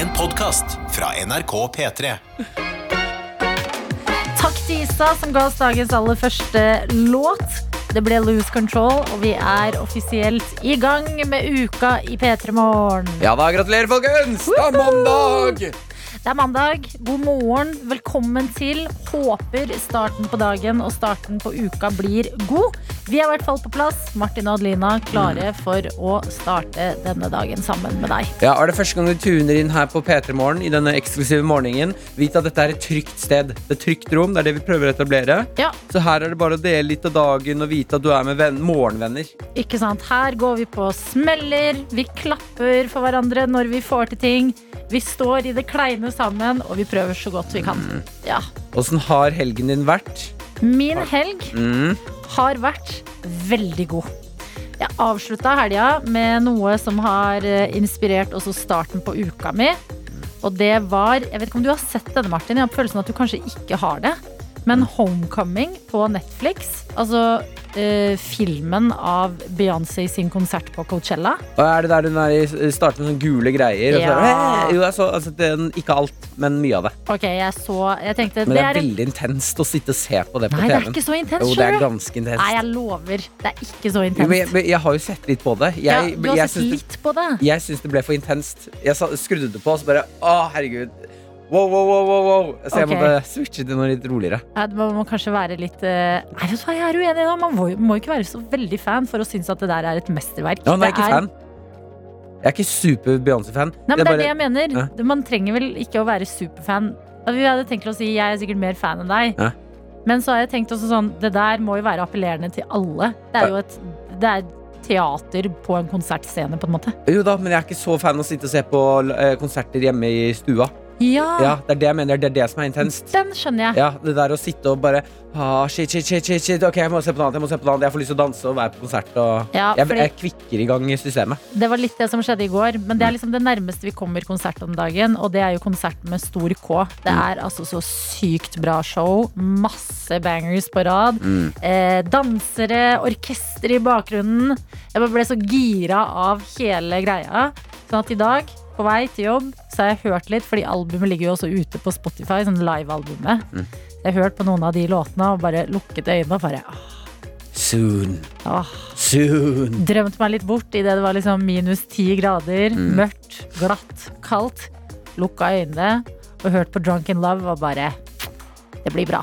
En podkast fra NRK P3. Takk til Isa som ga oss dagens aller første låt. Det ble Lose Control, og vi er offisielt i gang med uka i P3 Morgen. Ja da, gratulerer, folkens! Det er mandag! Det er mandag. God morgen. Velkommen til. Håper starten på dagen og starten på uka blir god. Vi er i hvert fall på plass. Martin og Adelina klare for å starte denne dagen sammen med deg. Ja, Er det første gang du tuner inn her på P3 Morgen i denne eksklusive morgenen, vit at dette er et trygt sted. Det er et trygt rom. Det er det vi prøver å etablere. Ja, Så her er det bare å dele litt av dagen og vite at du er med venn morgenvenner. ikke sant? Her går vi på smeller. Vi klapper for hverandre når vi får til ting. Vi står i det kleine sammen, og vi prøver så godt vi kan. Ja. Åssen har helgen din vært? Min helg Mm. har vært veldig god. Jeg avslutta helga med noe som har eh, inspirert også starten på uka mi. Og det var Jeg vet ikke om du har sett denne, Martin. Jeg har følelsen at du kanskje ikke har det. Men Homecoming på Netflix, altså eh, filmen av Beyoncé sin konsert på Coachella. Og er det der hun er i starten med sånne gule greier? Og så, «Hey!» jo, jeg så, altså, den, ikke alt, men mye av det. Ok, jeg så Jeg tenkte Men det er er veldig intenst å sitte og se på det på Nei, det er ikke så intenst, Jo, det er ganske intenst. Nei, jeg lover. Det er ikke så Jo, intenst. men jeg, men jeg har jo sett litt på det. ja, Jeg, du har sett litt det- på det. Jeg syns det ble for intenst. Jeg skrudde det på, og så bare Å, herregud. Wow, wow, wow, wow, wow. Så jeg okay. måtte switche til noe litt roligere. Ja, Man må kanskje være litt uh... Nei, vet du hva, jeg er uenig da. Man må, må ikke være så veldig fan for å synes at det der er et mesterverk. Ja, hun er ikke fan. Jeg er ikke super Beyoncé-fan. Nei, men det er det jeg mener. Ja. Man trenger vel ikke å være superfan. Vi hadde tenkt å si jeg er sikkert mer fan enn deg. Ja. Men så har jeg tenkt også sånn Det der må jo være appellerende til alle. Det er jo et Det er teater på en konsertscene, på en måte. Jo da, men jeg er ikke så fan av å sitte og se på eh, konserter hjemme i stua. Ja, Ja, Det er det jeg mener. Det er det som er intenst. den skjønner jeg. Ja, Det der å sitte og bare ah, shit, shit, shit, shit, shit. Ok, jeg må se på noe annet. Jeg må se på noe annet Jeg får lyst til å danse og være på konsert. Og Ja, jeg, jeg kvikker i gang i systemet. Det var litt det som skjedde i går, men det Mm. er liksom det nærmeste vi kommer konsert om dagen. Og det er jo konsert med stor K. Det Mm. er altså så sykt bra show. Masse bangers på rad. Mm. Eh, dansere, orkester i bakgrunnen. Jeg bare ble så gira av hele greia. Sånn at i dag, på vei til jobb, så har jeg hørt litt, fordi albumet ligger jo også ute på Spotify, sånn live-albumet. Mm. Jeg har hørt på noen av de låtene og bare lukket øynene og bare Soon. åh, Soon. Drømte meg litt bort idet det var liksom minus ti grader. Mm. Mørkt, glatt, kaldt. Lukka øynene og hørt på Drunk in Love og bare Det blir bra.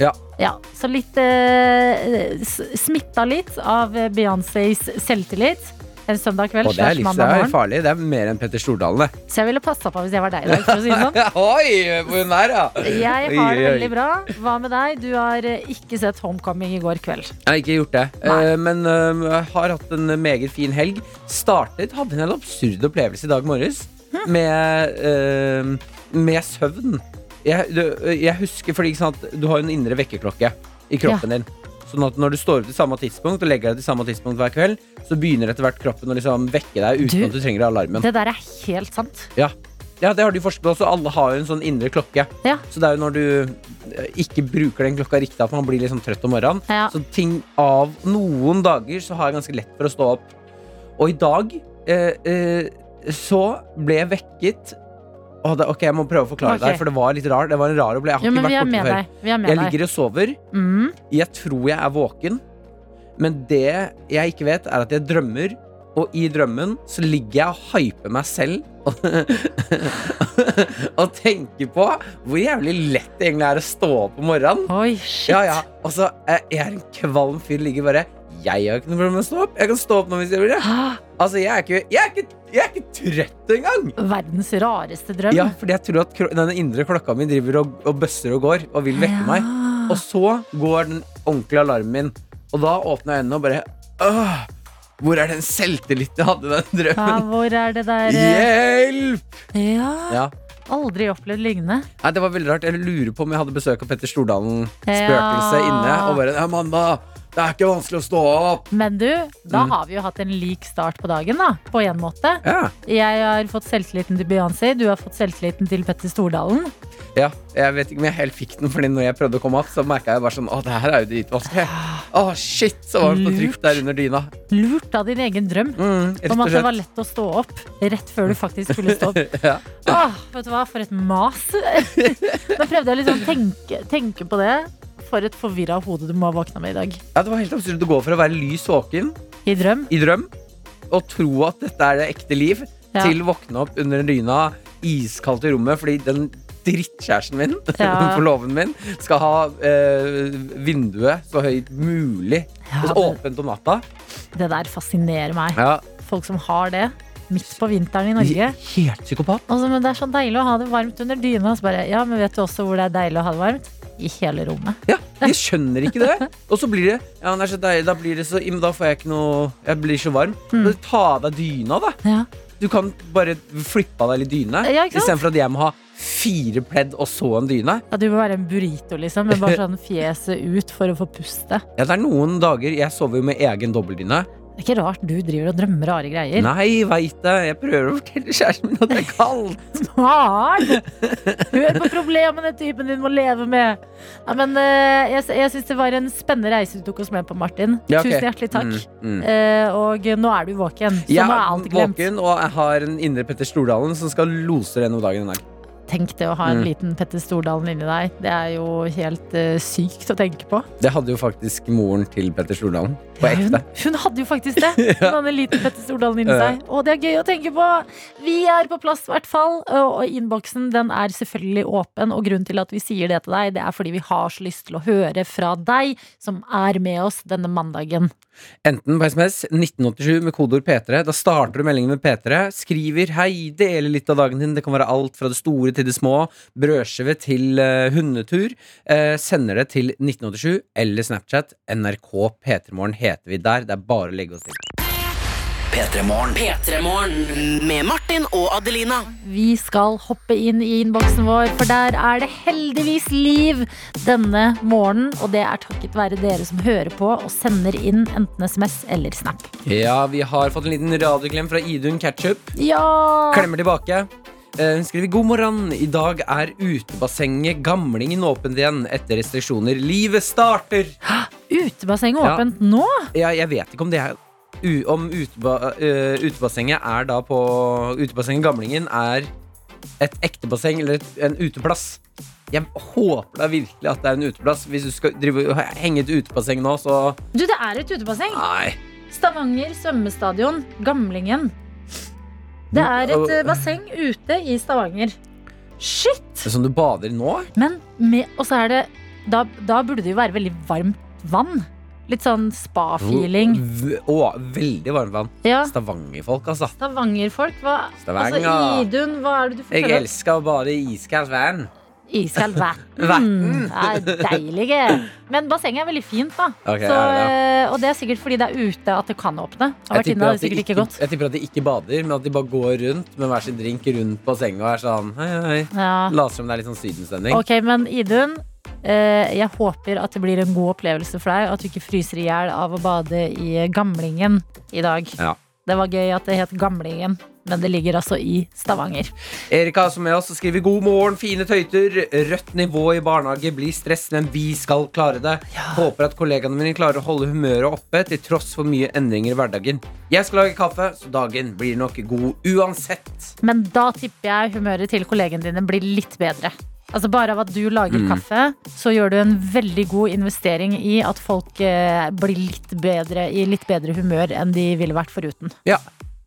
Ja. Ja, så litt eh, Smitta litt av Beyoncés selvtillit en søndag kveld. Og det er, litt, det er farlig. Det er mer enn Petter Stordalen, det. Så jeg ville passa på hvis jeg var deg i dag. For å si det sånn. Oi, hvor hun er, ja. Jeg har det veldig bra. Hva med deg? Du har eh, ikke sett Homecoming i går kveld. Jeg har ikke gjort det, Nei. Eh, men eh, jeg har hatt en meget fin helg. Startet, hadde en helt absurd opplevelse i dag morges med, eh, med søvn. Jeg, du, jeg husker, fordi sant, du har en indre vekkerklokke i kroppen din. Sånn at når du står opp til samme tidspunkt og legger deg til samme tidspunkt hver kveld, så begynner etter hvert kroppen å liksom vekke deg uten Du- at du trenger alarmen. Det der er helt sant. Ja. ja, det har de forsket på også. Alle har jo en sånn indre klokke. Ja. Så det er jo når du eh, ikke bruker den klokka riktig, at man blir sånn trøtt om morgenen. Ja. Så ting av noen dager så har jeg ganske lett for å stå opp. Og i dag eh, eh, så ble jeg vekket Å, det, Ok, jeg må prøve å forklare okay. deg, for det var litt rar. Det var en rar opplevelse. Jeg har men ikke vært borte før. Jeg deg. ligger og sover. Mm. Jeg tror jeg er våken, men det jeg ikke vet, er at jeg drømmer. Og i drømmen så ligger jeg og hyper meg selv og, tenker på hvor jævlig lett det egentlig er å stå opp om morgenen. Oi, shit. Ja, ja. Og så er jeg er en kvalm fyr ligger bare Jeg har ikke noe problem med å stå opp. Jeg kan stå opp nå hvis jeg vil det. Altså, jeg er ikke, jeg er ikke, jeg er ikke trøtt engang. Verdens rareste drøm. Ja, fordi jeg tror at kro- denne indre klokka mi driver og, og bøsser og går og vil vekke meg. Og så går den ordentlige alarmen min, og da åpner jeg øynene og bare Åh, hvor er den selvtilliten jeg hadde i den Ja, drømmen? hvor er det der eh, Hjelp! Ja, Ja. aldri opplevd lignende. Nei, det var veldig rart. Jeg lurer på om jeg hadde besøk av Petter Stordalen spøkelse Ja. inne. Og bare Amanda, Det er ikke vanskelig å stå opp. Men du, da Mm. har vi jo hatt en lik start på dagen, da. På en måte. Ja. Jeg har fått selvtilliten til Beyoncé, du har fått selvtilliten til Petter Stordalen. ja. Jeg vet ikke om jeg helt fikk den, Fordi når jeg prøvde å komme opp, så merka jeg bare sånn Å, det her er jo dritvanskelig. Å, shit, så var det så trygt der under dyna. Lurt av din egen drøm. Mm, Om at det var lett å stå opp rett før du faktisk skulle stå opp. Ja. Åh, vet du hva, for et mas. Nå prøvde jeg liksom tenke, tenke på det. For et forvirra hode du må ha våkna med i dag. ja, det var helt absurd å gå fra å være lys våken I drøm. i drøm og tro at dette er det ekte liv, Ja. til våkne opp under dyna, iskaldt i rommet, fordi den drittkjæresten min, Ja. forloven min, skal ha eh, vinduet så høyt mulig Ja, og åpent om natta. det der fascinerer meg. Ja, Folk som har det midt på vinteren i Norge. Helt psykopat. Og så, men det er så deilig å ha det varmt under dyna. Så bare, ja, men vet du også hvor det er deilig å ha det varmt? I hele rommet. Ja, de skjønner ikke det. Og så blir det Ja, han er så deilig, da blir det så Men da får jeg ikke noe Jeg blir så varm. Mm. Men Ta av deg dyna, da. Ja. Du kan bare flippe av deg litt dyne. Ja? Istedenfor at jeg må ha fire pledd og så en dyne. Ja, du må være en burrito, liksom, med bare sånn fjeset ut for å få puste. Ja, det er noen dager Jeg sover jo med egen dobbeltdyne. Det er ikke rart du driver og drømmer rare greier. Nei, veit det. Jeg prøver å fortelle kjæresten min at det er kaldt. Barn! Hør på problemene typen din må leve med. Ja, men eh, jeg, jeg syns det var en spennende reise du tok oss med på, Martin. Ja, okay. Tusen hjertelig takk. Mm, mm. Eh, og nå er du våken, så Jeg nå er alt glemt. våken, og jeg har en indre Petter Stordalen som skal lose det gjennom dagen i dag. Tenk det å ha en Mm. liten Petter Stordalen inni deg. Det er jo helt uh, sykt å tenke på. Det hadde jo faktisk moren til Petter Stordalen. På Ja, hun, ekte. hun hadde jo faktisk det. Hun hadde en liten Petter Stordalen inni seg. Og det er gøy å tenke på. Vi er på plass, i hvert fall. Og innboksen den er selvfølgelig åpen. Og grunnen til at vi sier det til deg, det er fordi vi har så lyst til å høre fra deg som er med oss denne mandagen. Enten på SMS 1987 med kodeord P3. Da starter du meldingen med P3. Skriver 'hei, deler litt av dagen din'. Det kan være alt fra det store til det små. Brødskive til uh, hundetur. Uh, sender det til 1987 eller Snapchat. NRK P3morgen heter vi der. Det er bare å legge oss til. P3morgen. P3morgen med Martin og Adelina. Vi skal hoppe inn i innboksen vår, for der er det heldigvis liv denne morgenen. Og det er takket være dere som hører på og sender inn enten SMS eller Snap. Ja, vi har fått en liten radioklem fra Idun Ketchup. Ja! Klemmer tilbake. Eh, Hun skriver god morgen. I dag er utebassenget Gamlingen åpent igjen etter restriksjoner. Livet starter! Utebassenget Ja. åpent nå? Ja, jeg vet ikke om det er Om uteba, uh, utebassenget er da på Utebassenget Gamlingen er et ekte basseng eller et, en uteplass. Jeg håper da virkelig at det er en uteplass. Hvis du skal drive, henge et utebasseng nå, så Du, det er et utebasseng. Nei. Stavanger svømmestadion, Gamlingen. Det er et eh, basseng ute i Stavanger. Shit! Som du bader i nå? Men med, Og så er det da, da burde det jo være veldig varmt vann. Litt sånn spa-feeling. Å, veldig varmt vann. Ja. Stavangerfolk, altså. Stavangerfolk, hva Stavanger. Altså, Idun, hva er det du forteller? Jeg elsker å bade i iskaldt vann. Iskaldt vann. Er deilige. Men bassenget er veldig fint, da. Okay, Så, ja, ja. eh, og det er sikkert fordi det er ute at det kan åpne. Jeg tipper, det de ikke jeg tipper at de ikke bader, men at de bare går rundt med hver sin drink rundt bassenget og er sånn hei, hei, hei. Ja. Later som det er litt sånn sydenstemning. Ok, men Idun, eh, jeg håper at det blir en god opplevelse for deg. At du ikke fryser i hjel av å bade i Gamlingen i dag. Ja. Det var gøy at det het Gamlingen, men det ligger altså i Stavanger. Erika som med oss skriver god morgen, fine tøyter. Rødt nivå i barnehage blir stress, men vi skal klare det. Håper at kollegaene mine klarer å holde humøret oppe til tross for mye endringer i hverdagen. Jeg skal lage kaffe, så dagen blir nok god uansett. Men da tipper jeg humøret til kollegene dine blir litt bedre. Altså Bare av at du lager Mm. kaffe, så gjør du en veldig god investering i at folk eh, blir litt bedre, i litt bedre humør enn de ville vært foruten. Ja,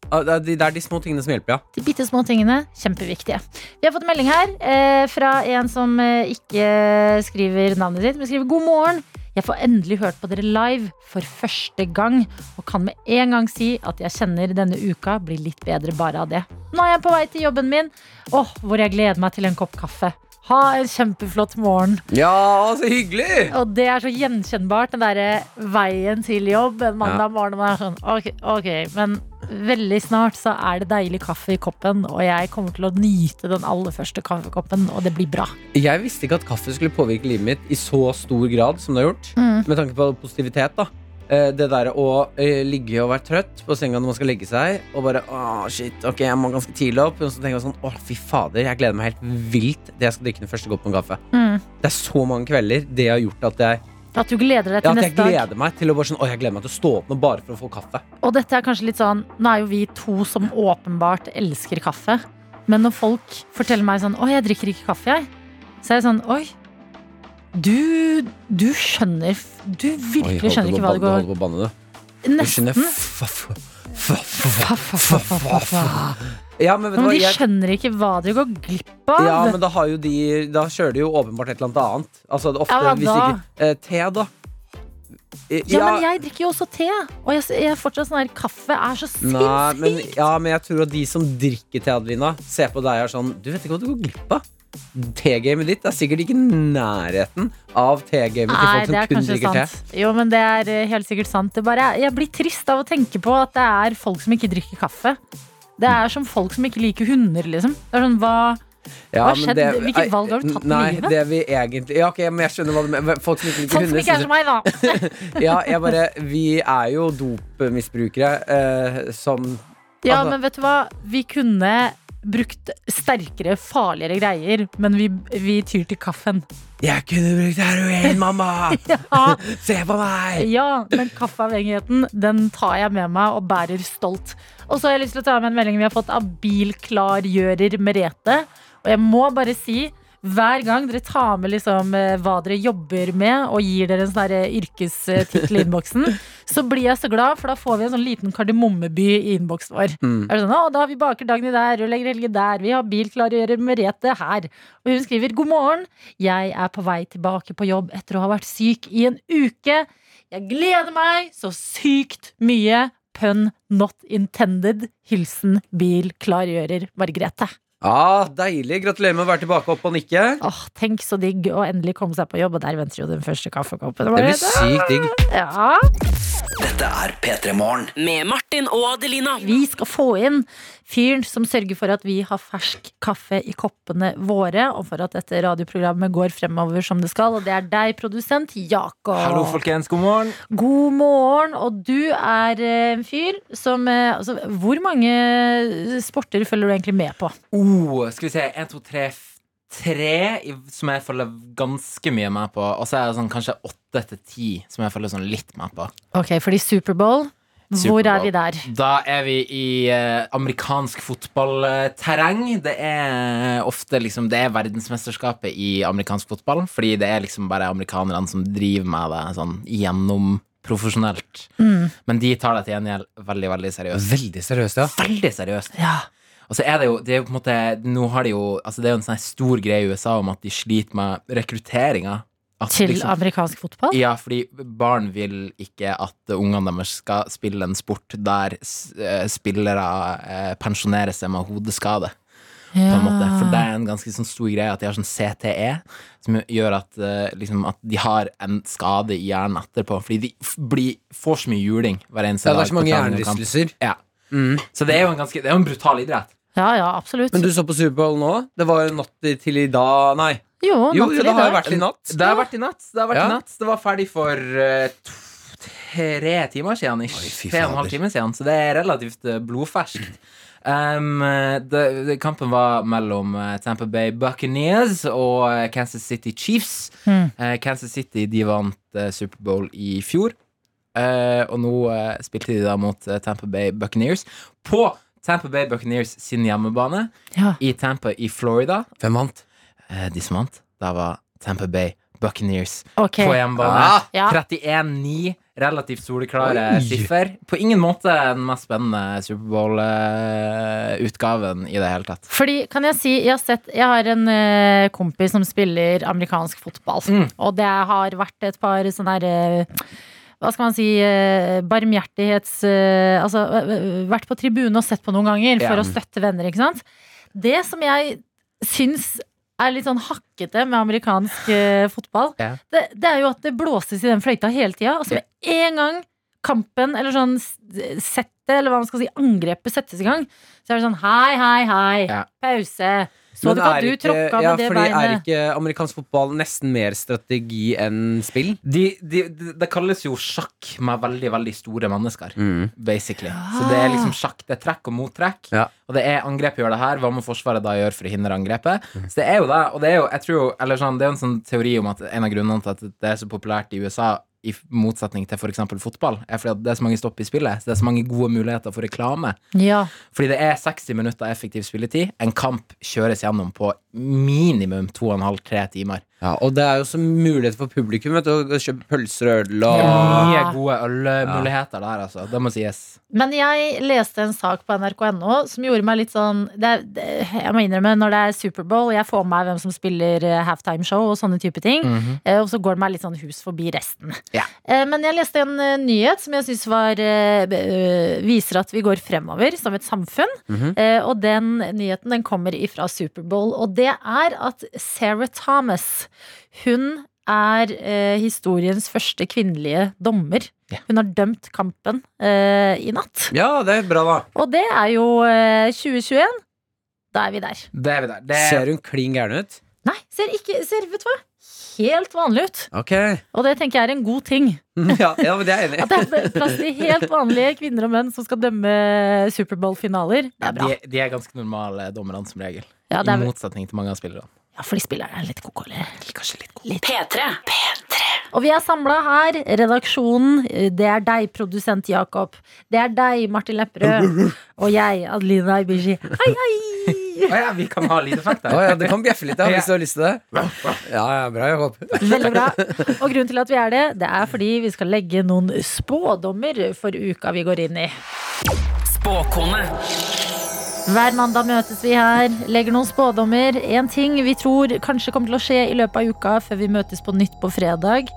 Ah, Det er de- små tingene som hjelper, ja. De bitte små tingene, kjempeviktige. Vi har fått en melding her eh, fra en som eh, ikke skriver navnet sitt, men skriver god morgen. Jeg får endelig hørt på dere live for første gang, og kan med en gang si at jeg kjenner denne uka blir litt bedre bare av det. Nå er jeg på vei til jobben min, åh, hvor jeg gleder meg til en kopp kaffe. Ha en kjempeflott morgen. Ja, så hyggelig! Og det er så gjenkjennbart, den derre veien til jobb en mandag morgen. Man er sånn, ok, ok, men veldig snart så er det deilig kaffe i koppen, og jeg kommer til å nyte den aller første kaffekoppen, og det blir bra. Jeg visste ikke at kaffe skulle påvirke livet mitt i så stor grad som det har gjort. Mm. Med tanke på positivitet, da. Eh, Det der å eh, ligge og være trøtt på senga når man skal legge seg, og bare åh, shit, ok, jeg må ganske tidlig opp. Og så tenker jeg sånn, Å, fy fader, jeg gleder meg helt vilt til jeg skal drikke den første koppen kaffe. Mm. Det er så mange kvelder det har gjort at jeg, At du gleder deg ja, til at jeg neste dag. gleder meg til å bare sånn, å, jeg gleder meg til å stå opp nå bare for å få kaffe. Og dette er kanskje litt sånn Nå er jo vi to som åpenbart elsker kaffe. Men når folk forteller meg sånn Å, jeg drikker ikke kaffe, jeg. Så er jeg sånn Oi. Du, du skjønner Du virkelig skjønner ikke hva det går Nesten. Ja, men Men de skjønner ikke hva de går glipp av. ja, men da har jo de Da kjører de jo åpenbart et eller annet annet. Altså ofte Ja, hvis ikke eh, Te, da. Eh, Ja, men jeg drikker jo også te. Og jeg, jeg er fortsatt sånn her Kaffe er så Nei, men, ja, men jeg tror at de som drikker te, Adelina, ser på deg og er sånn Du vet ikke hva du går glipp av. Tegamet ditt er sikkert ikke i nærheten av tegamet til folk det som kun drikker te. Jo, men det er eh, helt sikkert sant. Det bare, jeg blir trist av å tenke på at det er folk som ikke drikker kaffe. Det er som folk som ikke liker hunder, liksom. Det er sånn, hva Ja, Hva skjedde? skjedde? Hvilket valg har du tatt i med livet? det vi egentlig Ja, ok, men jeg skjønner hva du mener. Folk som ikke liker Folk som hunder. ikke er som meg, da. Ja, jeg bare Vi er jo dopmisbrukere eh, som Ja, Altså- men vet du hva? Vi kunne brukt sterkere, farligere greier, men vi, vi tyr til kaffen. Jeg kunne brukt heroin, mamma! Ja, Se på meg! ja men kaffeavhengigheten, den tar jeg med meg og bærer stolt. Og så har jeg lyst til å ta med en melding vi har fått av bilklargjører Merete. Og jeg må bare si hver gang dere tar med liksom, eh, hva dere jobber med, og gir dere en sånn her yrkestittel i innboksen, så blir jeg så glad, for da får vi en sånn liten kardemommeby i innboksen vår. Mm. Er det sånn, å, da har vi baker Dagny der, rørlegger Helge der, vi har bilklargjører Merete her. Og hun skriver god morgen, jeg er på vei tilbake på jobb etter å ha vært syk i en uke. Jeg gleder meg så sykt mye. Pun not intended. Hilsen bilklargjører Margrethe. Ah, deilig. Gratulerer med å være tilbake opp og nikke. Åh, tenk så digg å endelig komme seg på jobb, og der venter jo den første kaffekoppen. Det blir sykt digg. Ja, Dette er P3 Morgen. Med Martin og Adelina. vi skal få inn fyren som sørger for at vi har fersk kaffe i koppene våre, og for at dette radioprogrammet går fremover som det skal, og det er deg, produsent Jakob. Hallo, folkens. God morgen. God morgen, og du er eh, en fyr som eh, altså, Hvor mange sporter følger du egentlig med på? Oh, skal vi se. En, to, tre, tre som jeg følger ganske mye med på. Og så er det sånn kanskje åtte til ti som jeg følger sånn litt med på. Ok, fordi Superbowl, hvor er vi der? Da er vi i eh, amerikansk fotballterreng. Det er ofte liksom Det er verdensmesterskapet i amerikansk fotball. Fordi det er liksom bare amerikanerne som driver med det sånn gjennom profesjonelt. Mm. Men de tar det til gjengjeld veldig, veldig seriøst. Veldig seriøst, ja. Veldig seriøst. Ja. Og så er det jo, det er jo på en måte Nå har de jo Altså det er jo en sånn stor greie i USA om at de sliter med rekrutteringa. At Til liksom- amerikansk fotball? Ja, fordi barn vil ikke at ungene deres skal spille en sport der eh, spillere eh, pensjonerer seg med hodeskade. På en måte. For det er en ganske sånn stor greie at de har sånn CTE, som gjør at, eh, liksom, at de har en skade i hjernen etterpå. Fordi de f blir, får så mye juling hver eneste Ja, det er så mange hjernerystelser. Ja. Mm. Så det er jo en ganske Det er en brutal idrett. Ja, ja, absolutt. Men du så på Superbowl nå? Det var jo natt til i dag Nei. Jo, Jo, jo det har jo vært i natt. Det har vært i natt. Det har vært Ja. i natt Det var ferdig for uh, tre timer siden. Oi, Tre og en halv time siden, så det er relativt eh, blodferskt. Um, det, det, kampen var mellom eh, Tampa Bay Buccaneers og eh, Kansas City Chiefs. Mm. Uh, Kansas City de vant uh, Superbowl i fjor. uh, og nå eh, spilte de da mot eh, Tampa Bay Buccaneers på Tampa Bay Buccaneers sin hjemmebane Ja. i Tampa i Florida. Hvem vant? Eh, de som vant, da var Tampa Bay Buccaneers Ok. på hjemmebane. Ah, Ja. 31-9, relativt soleklare Oi. siffer. På ingen måte den mest spennende Superbowl-utgaven i det hele tatt. Fordi, kan jeg si, jeg har sett Jeg har en eh, kompis som spiller amerikansk fotball. Mm. Og det har vært et par sånne her eh, hva skal man si eh, Barmhjertighets eh, Altså eh, vært på tribunen og sett på noen ganger for Ja. å støtte venner, ikke sant. Det som jeg syns er litt sånn hakkete med amerikansk uh, fotball, Ja. det, det er jo at det blåses i den fløyta hele tida. Altså med en gang kampen eller sånn settet, eller hva man skal si, angrepet settes i gang, så er det sånn hei, hei, hei, Ja. pause. Så du Men er du ikke- tråkka ja, med det fordi Er ikke amerikansk fotball nesten mer strategi enn spill? De, de, de, det kalles jo sjakk med veldig, veldig store mennesker. Mm. Basically. Så det er liksom sjakk. Det er trekk og mottrekk. Ja. Og det er angrepet gjør det her. Hva må Forsvaret da gjøre for å hindre angrepet? Mm. Så det er jo det. Og det er jo, jeg tror jo, eller sånn, det er jo en sånn teori om at en av grunnene til at det er så populært i USA, i motsetning til f.eks. fotball, er fordi det er så mange stopp i spillet. Så det er så mange gode muligheter for reklame. Ja. Fordi det er 60 minutter effektiv spilletid. En kamp kjøres gjennom på minimum 2,5-3 timer. Ja, og det er jo så mulighet for publikum vet du, å kjøpe pølser og øl og Ja. Mye gode ølmuligheter der, altså. Det må sies. Men jeg leste en sak på nrk.no som gjorde meg litt sånn det, er- det, Jeg må innrømme, når det er Superbowl, jeg får med meg hvem som spiller halftime-show og sånne type ting, eh, og så går det meg litt sånn hus forbi resten. Ja. Eh, Men jeg leste en eh, nyhet som jeg syns eh, eh, viser at vi går fremover som et samfunn. Eh, Og den nyheten den kommer ifra Superbowl, og det er at Sarah Thomas, hun er eh, historiens første kvinnelige dommer. Ja. Hun har dømt kampen eh, i natt. Ja, det er bra, da. Og det er jo eh, 2021. Da er vi der. Det er vi der. Det Ser hun klin gæren ut? Nei, ser ikke ser, Vet du hva? Helt vanlig ut. Ok. Og det tenker jeg er en god ting. Ja, ja men det er jeg enig At det er plass til helt vanlige kvinner og menn som skal dømme Superbowl-finaler. Det Ja, er bra. de, de er ganske normale dommerne, som regel. Ja, er... I motsetning til mange av spillerne. ja fordi spillerne er litt koko. eller? Kanskje litt god. Litt. P3. Og vi er samla her, redaksjonen. Det er deg, produsent Jakob. Det er deg, Martin Lepperød. Og jeg, Adelina Ibishi. Hei, hei! Å ja, vi kan ha lydeffekter. Oh, ja, det kan bjeffe litt, da, hvis du har lyst til det. Ja, ja, bra, Jakob. Veldig bra. Og grunnen til at vi er det, det er fordi vi skal legge noen spådommer for uka vi går inn i. Spåkone. Hver mandag møtes vi her, legger noen spådommer. En ting vi tror kanskje kommer til å skje i løpet av uka før vi møtes på nytt på fredag.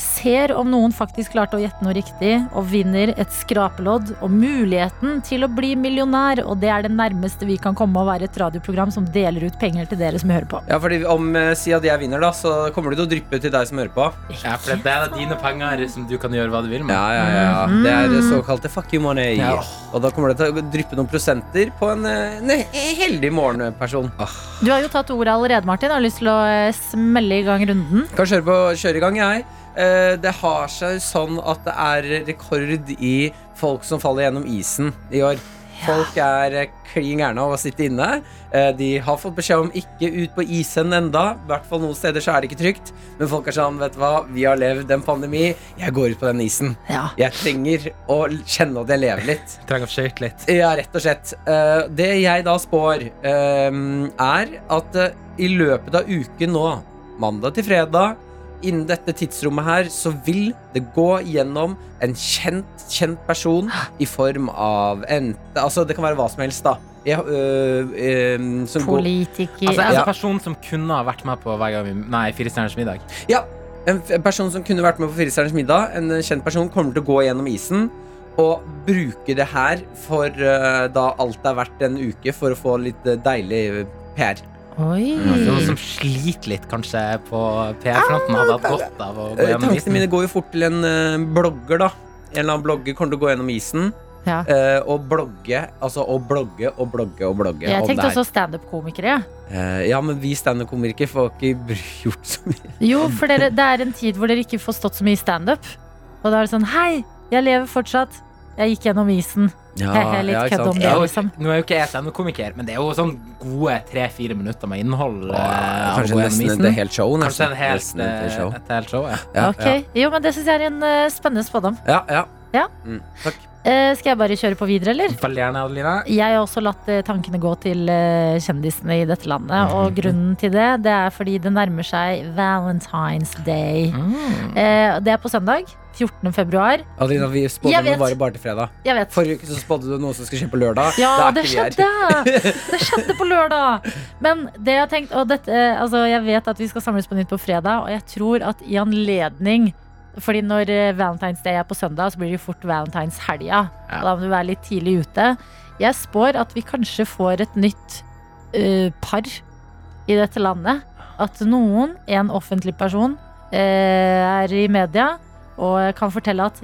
Ser om noen faktisk klarte å gjette noe riktig og vinner et skrapelodd og muligheten til å bli millionær. Og det er det nærmeste vi kan komme å være et radioprogram som deler ut penger til dere som hører på. Ja, fordi om eh, Si at jeg vinner, da, så kommer det til å dryppe til deg som hører på. Ja, for det er dine penger som du kan gjøre hva du vil med. Ja, ja, ja. Det er det såkalte fuck you money. Ja. Og da kommer det til å dryppe noen prosenter på en, en heldig morgenperson. Du har jo tatt ordet allerede, Martin. Har lyst til å eh, smelle i gang runden. Kan kjøre, på, kjøre i gang, jeg. Eh, Det har seg sånn at det er rekord i folk som faller gjennom isen i år. Folk er eh, klin gærne av å sitte inne. Eh, De har fått beskjed om ikke ut på isen enda. I hvert fall noen steder så er det ikke trygt. Men folk er sånn, vet du hva, vi har levd en pandemi. Jeg går ut på den isen. Ja. Jeg trenger å kjenne at jeg lever litt. Trenger å skøyte litt. Ja, rett og slett. Eh, det jeg da spår, er at i løpet av uken nå, mandag til fredag, innen dette tidsrommet her, så vil det gå gjennom en kjent, kjent person i form av en Altså, det kan være hva som helst, da. Ja, øh, øh, som Politiker Altså, en Ja. person som kunne ha vært med på hver gang vi Nei, Fire stjerners middag. ja, en, f- en person som kunne vært med på Fire stjerners middag, en eh, kjent person, kommer til å gå gjennom isen. Og bruke det her for øh, da alt det er verdt en uke, for å få litt øh, deilig PR. Oi. Noen som sliter litt, kanskje, på PR-fronten, hadde hatt godt av å gå gjennom gjennom Tankene isen. mine går jo fort til en eh, blogger, da. En eller annen blogger kommer til å gå gjennom isen. Ja. Uh, og blogge, altså og blogge og blogge og blogge Jeg tenkte også standup-komikere. Uh, ja, men vi standup-komikere får ikke gjort så mye. Jo, for dere, det er en tid hvor dere ikke får stått så mye standup. Og da er det sånn Hei, jeg lever fortsatt. Jeg gikk gjennom isen. Hehe, litt ja, kødd om det, Ja, liksom. Nå er jo ikke jeg standup-komiker, men det er jo sånn gode tre-fire minutter med innhold. eh, Kanskje nesten isen. et helt show. Kanskje Nesten. en helt, Nesten et helt show. eh, et helt show. Ja. Ja, Ok, Jo, men det syns jeg er en uh, spennende spådom. ja, ja. Ja. Mm, takk. Eh, skal jeg bare kjøre på videre, eller? Veldig gjerne, Adelina. Jeg har også latt uh, tankene gå til uh, kjendisene i dette landet. Og grunnen til det, det er fordi det nærmer seg Valentine's Day. Mm. Det er på søndag. 14. februar. Adelina, vi spådde noe bare bare til fredag. Forrige uke så spådde du noe som skulle skje på lørdag. Ja, det skjedde! Det skjedde på lørdag! Men det jeg har tenkt og dette, altså Jeg vet at vi skal samles på nytt på fredag, og jeg tror at i anledning Fordi når eh, Valentine's Day er på søndag, så blir det jo fort Valentine's-helga. Ja. Da må du være litt tidlig ute. Jeg spår at vi kanskje får et nytt uh, par i dette landet. At noen, en offentlig person, uh, er i media og kan fortelle at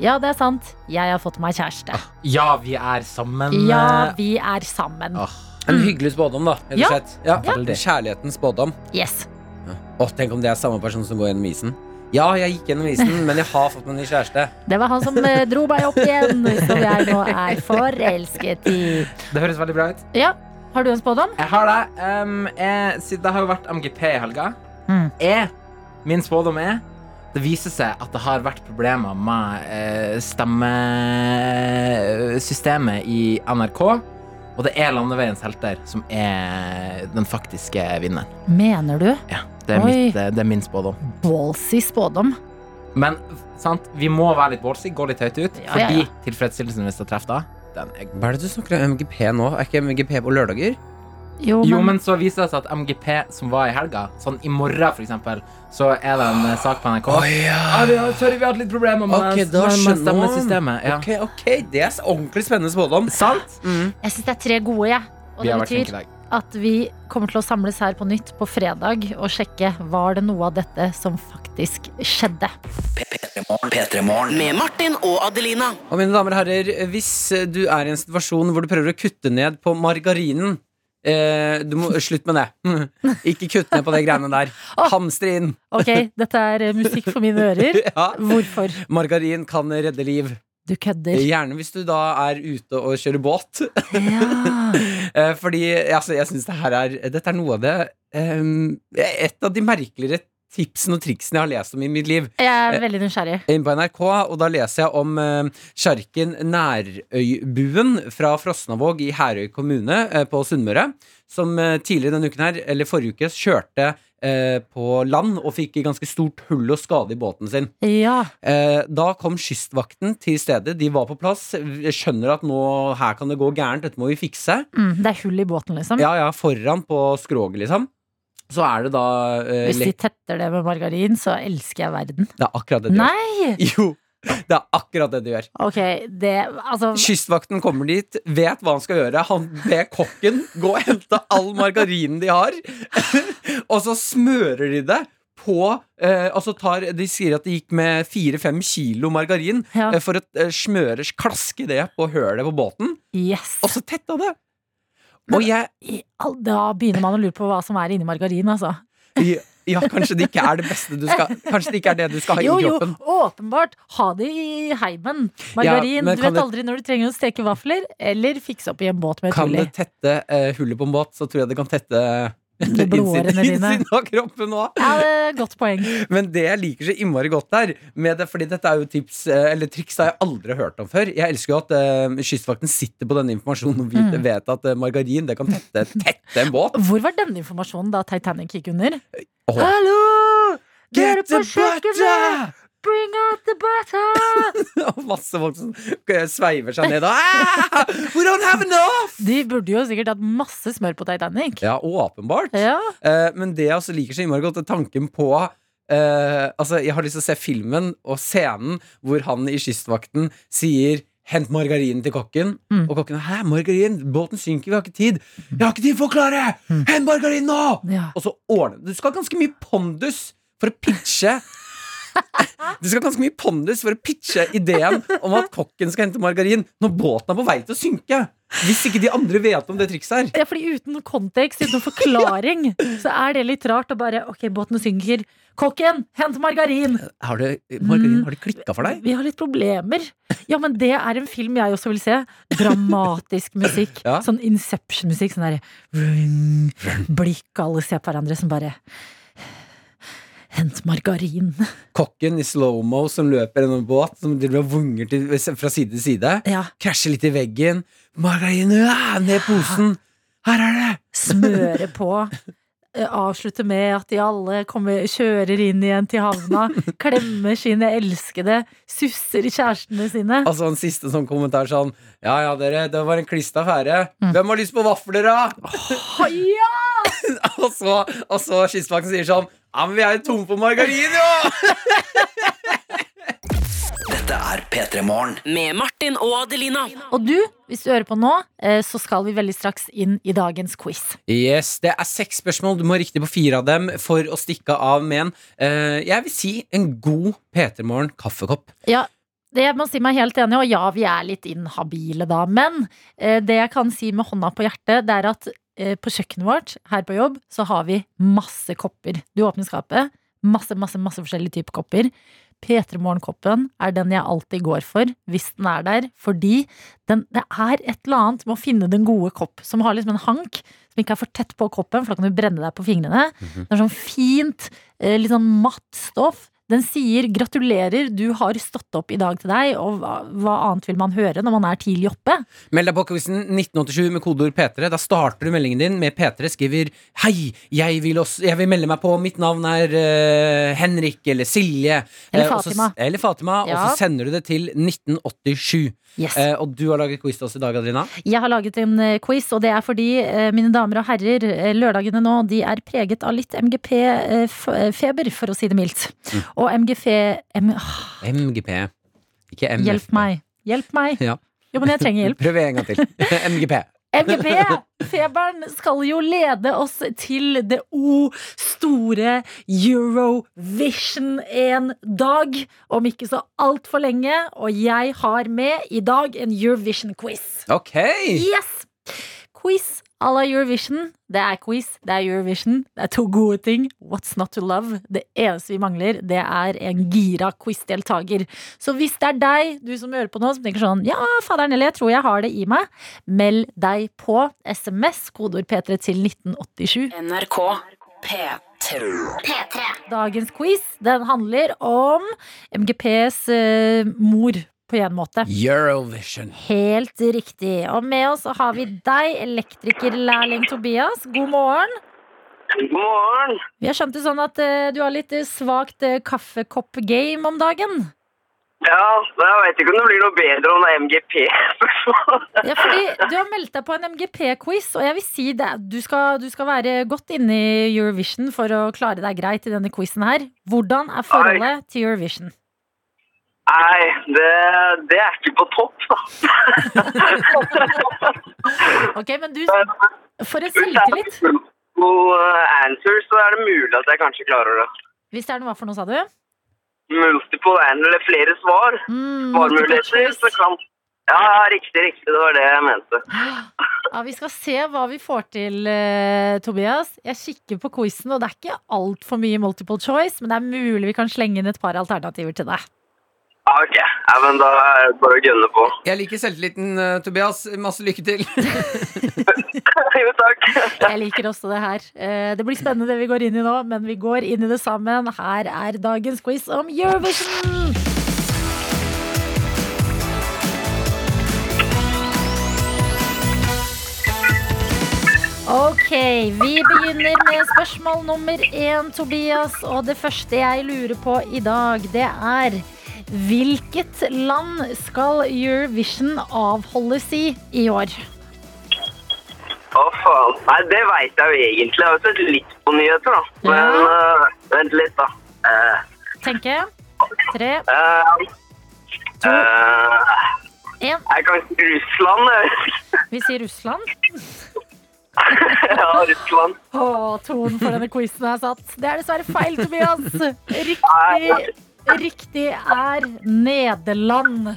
Ja, det er sant. Jeg har fått meg kjæreste. Ja, vi er sammen. Ja, vi er sammen. Åh, En hyggelig spådom, da. Ja. Ja. Kjærlighetens spådom. Yes. Å, tenk om det er samme person som går gjennom isen. Ja, jeg gikk gjennom isen, men jeg har fått meg ny kjæreste. Det var han som eh, dro meg opp igjen, som jeg nå er forelsket i. Det høres veldig bra ut. Ja, har du en spådom? Jeg har det. Um, jeg, siden det har jo vært MGP i helga. Mm. Jeg, min spådom er det viser seg at det har vært problemer med eh, stemmesystemet i NRK. Og det er Landeveiens helter som er den faktiske vinneren. Mener du? Ja, det er, mitt, det, det er min spådom. Ballsy spådom. Men sant, vi må være litt ballsy, gå litt høyt ut. Ja, ja, fordi ja. tilfredsstillelsen hvis du treffer da, den er. Hva er det du snakker om MGP nå? Er ikke MGP på lørdager? Jo, Jo, men, men så viser det seg at MGP som var i helga, sånn i morgen for eksempel, så er det en eh, sak på NRK. Ah, vi har, sorry, vi har hatt litt problemer med, Ok, da med, stemmesystemet. Ja. Ok, ok, Det er ordentlig spennende spådom. Sant? jeg syns det er tre gode, jeg. Og Vi det betyr. At vi kommer til å samles her på nytt på fredag og sjekke var det noe av dette som faktisk skjedde. P3morgen. Med Martin og Adelina. Og mine damer og herrer, hvis du er i en situasjon hvor du prøver å kutte ned på margarinen eh, du må, Slutt med det. Ikke kutt ned på de greiene der. Hamstre inn. Ok, dette er musikk for mine ører. Ja. Hvorfor? Margarin kan redde liv. Du kødder. Gjerne hvis du da er ute og kjører båt. Ja. Eh, Fordi altså, jeg syns det her er Dette er noe av det um, Et av de merkeligere tipsene og triksene jeg har lest om i mitt liv. Jeg er veldig nysgjerrig. Inn på NRK, og da leser jeg om eh, sjarken Nærøybuen fra Frosnavåg i Herøy kommune eh, på Sunnmøre, som eh, tidligere denne uken her, eller forrige uke, kjørte eh, på land og fikk ganske stort hull og skade i båten sin. Ja. Eh, da kom Kystvakten til stedet. De var på plass. Skjønner at nå her kan det gå gærent, dette må vi fikse. Mm, det er hull i båten, liksom. Ja, ja, foran på skroget, liksom. Så er det da eh, Hvis de tetter det med margarin, så elsker jeg verden. Det er akkurat det de gjør. Jo, det er akkurat det du gjør. Ok, det Altså Kystvakten kommer dit, vet hva han skal gjøre. Han ber kokken gå og hente all margarinen de har, og så smører de det på eh, altså tar, De sier at det gikk med fire-fem kilo margarin Ja. eh, for å eh, smøre, klaske det på hølet på båten, Yes. og så tetta det. Og jeg Da begynner man å lure på hva som er inni margarin, altså. Ja, kanskje det ikke er det beste du skal Kanskje det ikke er det du skal ha Jo, i jo, kroppen. åpenbart. Ha det i heimen. Margarin. Ja, du vet det- aldri når du trenger å steke vafler, eller fikse opp i en båt med et Kan hull i. det tette uh, hullet på en båt, så tror jeg det kan tette blodårene dine. innsiden av kroppen òg. Ja, det er et godt poeng. Men det jeg liker så innmari godt der, med det, fordi dette er jo tips eh, Eller triks jeg aldri har hørt om før. Jeg elsker jo at uh, Kystvakten sitter på denne informasjonen og vet, Mm. vet at uh, margarin det kan tette, tette en båt. Hvor var denne informasjonen da Titanic gikk under? Oh. Hallo! Get, Get the butter! Bring out the butter! Og masse folk som sveiver seg ned og ah, We don't have enough! De burde jo sikkert hatt masse smør på Titanic. Ja, åpenbart. Ja. Eh, men det jeg også liker så innmari godt, er tanken på eh, Altså, jeg har lyst til å se filmen og scenen hvor han i Kystvakten sier Hent margarinen til kokken. Mm. Og kokken Hæ, margarin? Båten synker, vi har ikke tid. Jeg har ikke tid, for å klare! Mm. Hent margarin nå! Ja. Og så ordner Du skal ganske mye pondus for å pitche Du skal ganske mye pondus for å pitche ideen om at kokken skal hente margarin når båten er på vei til å synke. Hvis ikke de andre vet om det trikset her. Ja, fordi uten kontekst, uten forklaring, så er det litt rart å bare Ok, båten synker. Kokken, hent margarin! Har det, margarin, har det klikka for deg? Vi har litt problemer. Ja, men det er en film jeg også vil se. Dramatisk musikk. Ja. Sånn Inception-musikk. Sånn derre Blikk, alle ser på hverandre som bare Hent margarin. kokken i slow-mo som løper gjennom en båt, som driver og vunger til, fra side til side. Ja. Krasjer litt i veggen. Margarin, ja, ned i posen! Her er det! Smøre på. Avslutte med at de alle kommer, kjører inn igjen til havna. Klemmer sine elskede. Susser kjærestene sine. Altså en siste sånn kommentar sånn Ja ja, dere, det var en klista affære. Hvem har lyst på vafler, da? Ja! og så, og så Kystvakten sier sånn Ja, men vi er jo tomme for margarin, jo! Dette er P3 Morgen. Med Martin og Adelina. Og du, hvis du hører på nå, eh, så skal vi veldig straks inn i dagens quiz. Yes, Det er seks spørsmål. Du må ha riktig på fire av dem for å stikke av med en eh, jeg vil si en god P3 Morgen kaffekopp. Ja, det jeg må si meg helt enig, og ja, vi er litt inhabile da. Men eh, det jeg kan si med hånda på hjertet, det er at på kjøkkenet vårt her på jobb, så har vi masse kopper. Du åpner skapet, masse, masse, masse forskjellige typer kopper. P3 Morgen-koppen er den jeg alltid går for, hvis den er der. Fordi den, det er et eller annet med å finne den gode kopp, som har liksom en hank som ikke er for tett på koppen, for da kan du brenne deg på fingrene. Det er sånn fint, eh, litt sånn matt stoff. Den sier 'gratulerer, du har stått opp i dag til deg', og hva, hva annet vil man høre når man er tidlig oppe? Meld deg på quizen 1987 med kodeord P3. Da starter du meldingen din med P3. Skriver 'Hei, jeg vil, også, jeg vil melde meg på. Mitt navn er uh, Henrik eller Silje'. Eller Fatima. Også, eller Fatima. Ja. Og så sender du det til 1987. Yes. Uh, og du har laget quiz til oss i dag, Adrina. Jeg har laget en eh, quiz, og det er fordi, uh, mine damer og herrer, eh, lørdagene nå de er preget av litt MGP-feber, for å si det mildt. Mm. Og MGP M ah, MGP. Ikke MFP. Hjelp meg. Hjelp meg. Ja. Jo, men jeg trenger hjelp. Prøv en gang til. MGP. MGP-feberen skal jo lede oss til det O store Eurovision en dag, om ikke så altfor lenge. Og jeg har med i dag en Eurovision-quiz. Ok! Yes! Quiz à la Eurovision. Det er quiz, det er Eurovision. Det er to gode ting. What's not to love? Det eneste vi mangler, det er en gira quizdeltaker. Så hvis det er deg, du som hører på nå, som tenker sånn Ja, fader eller jeg tror jeg har det i meg, meld deg på SMS, kodeord P3 til 1987. NRK P3. Dagens quiz, den handler om MGPs eh, mor, på en måte. Eurovision. Helt riktig. Og med oss har vi deg, elektrikerlærling Tobias. God morgen. God morgen. Vi har skjønt det sånn at uh, du har litt eh, svakt uh, kaffekopp-game om dagen. Ja, jeg vet ikke om det blir noe bedre om det er MGP. Ja, fordi du har meldt deg på en MGP-quiz, og jeg vil si det. Du skal, du skal være godt inne i Eurovision for å klare deg greit i denne quizen her. Hvordan er forholdet til Eurovision? Nei, det, det er ikke på topp, da. Ok, men du For en selvtillit. God eh, answer, så er det mulig at jeg kanskje klarer det. Hvis det er noe hva for noe, sa du? Multiple answer, eller flere svar. Mm, Svarmuligheter, så kan Ja, ja, riktig, riktig. Det var det jeg mente. Ja, Vi skal se hva vi får til, eh, Tobias. Jeg kikker på quizen, og det er ikke altfor mye multiple choice, men det er mulig vi kan slenge inn et par alternativer til deg. Ja, ok. Ja, men da er det bare å gunne på. Jeg liker selvtilliten, eh, Tobias. Masse lykke til. jo, takk. Jeg liker også det her. Eh, Det blir spennende det vi går inn i nå, men vi går inn i det sammen. Her er dagens quiz om Eurovision. Ok, vi begynner med spørsmål nummer én, Tobias. Og det første jeg lurer på i dag, det er Hvilket land skal Eurovision avholdes i i år? Å, faen. Nei, det veit jeg jo egentlig. Jeg har jo sett litt på nyheter, da. Men eh, vent litt, da. Uh, Tenke. jeg. Tre, uh, én. jeg kan ikke Russland. Vi sier Russland. ja, Russland. Å, tonen for denne quizen er satt. Det er dessverre feil, Tobias. Riktig, riktig er Nederland.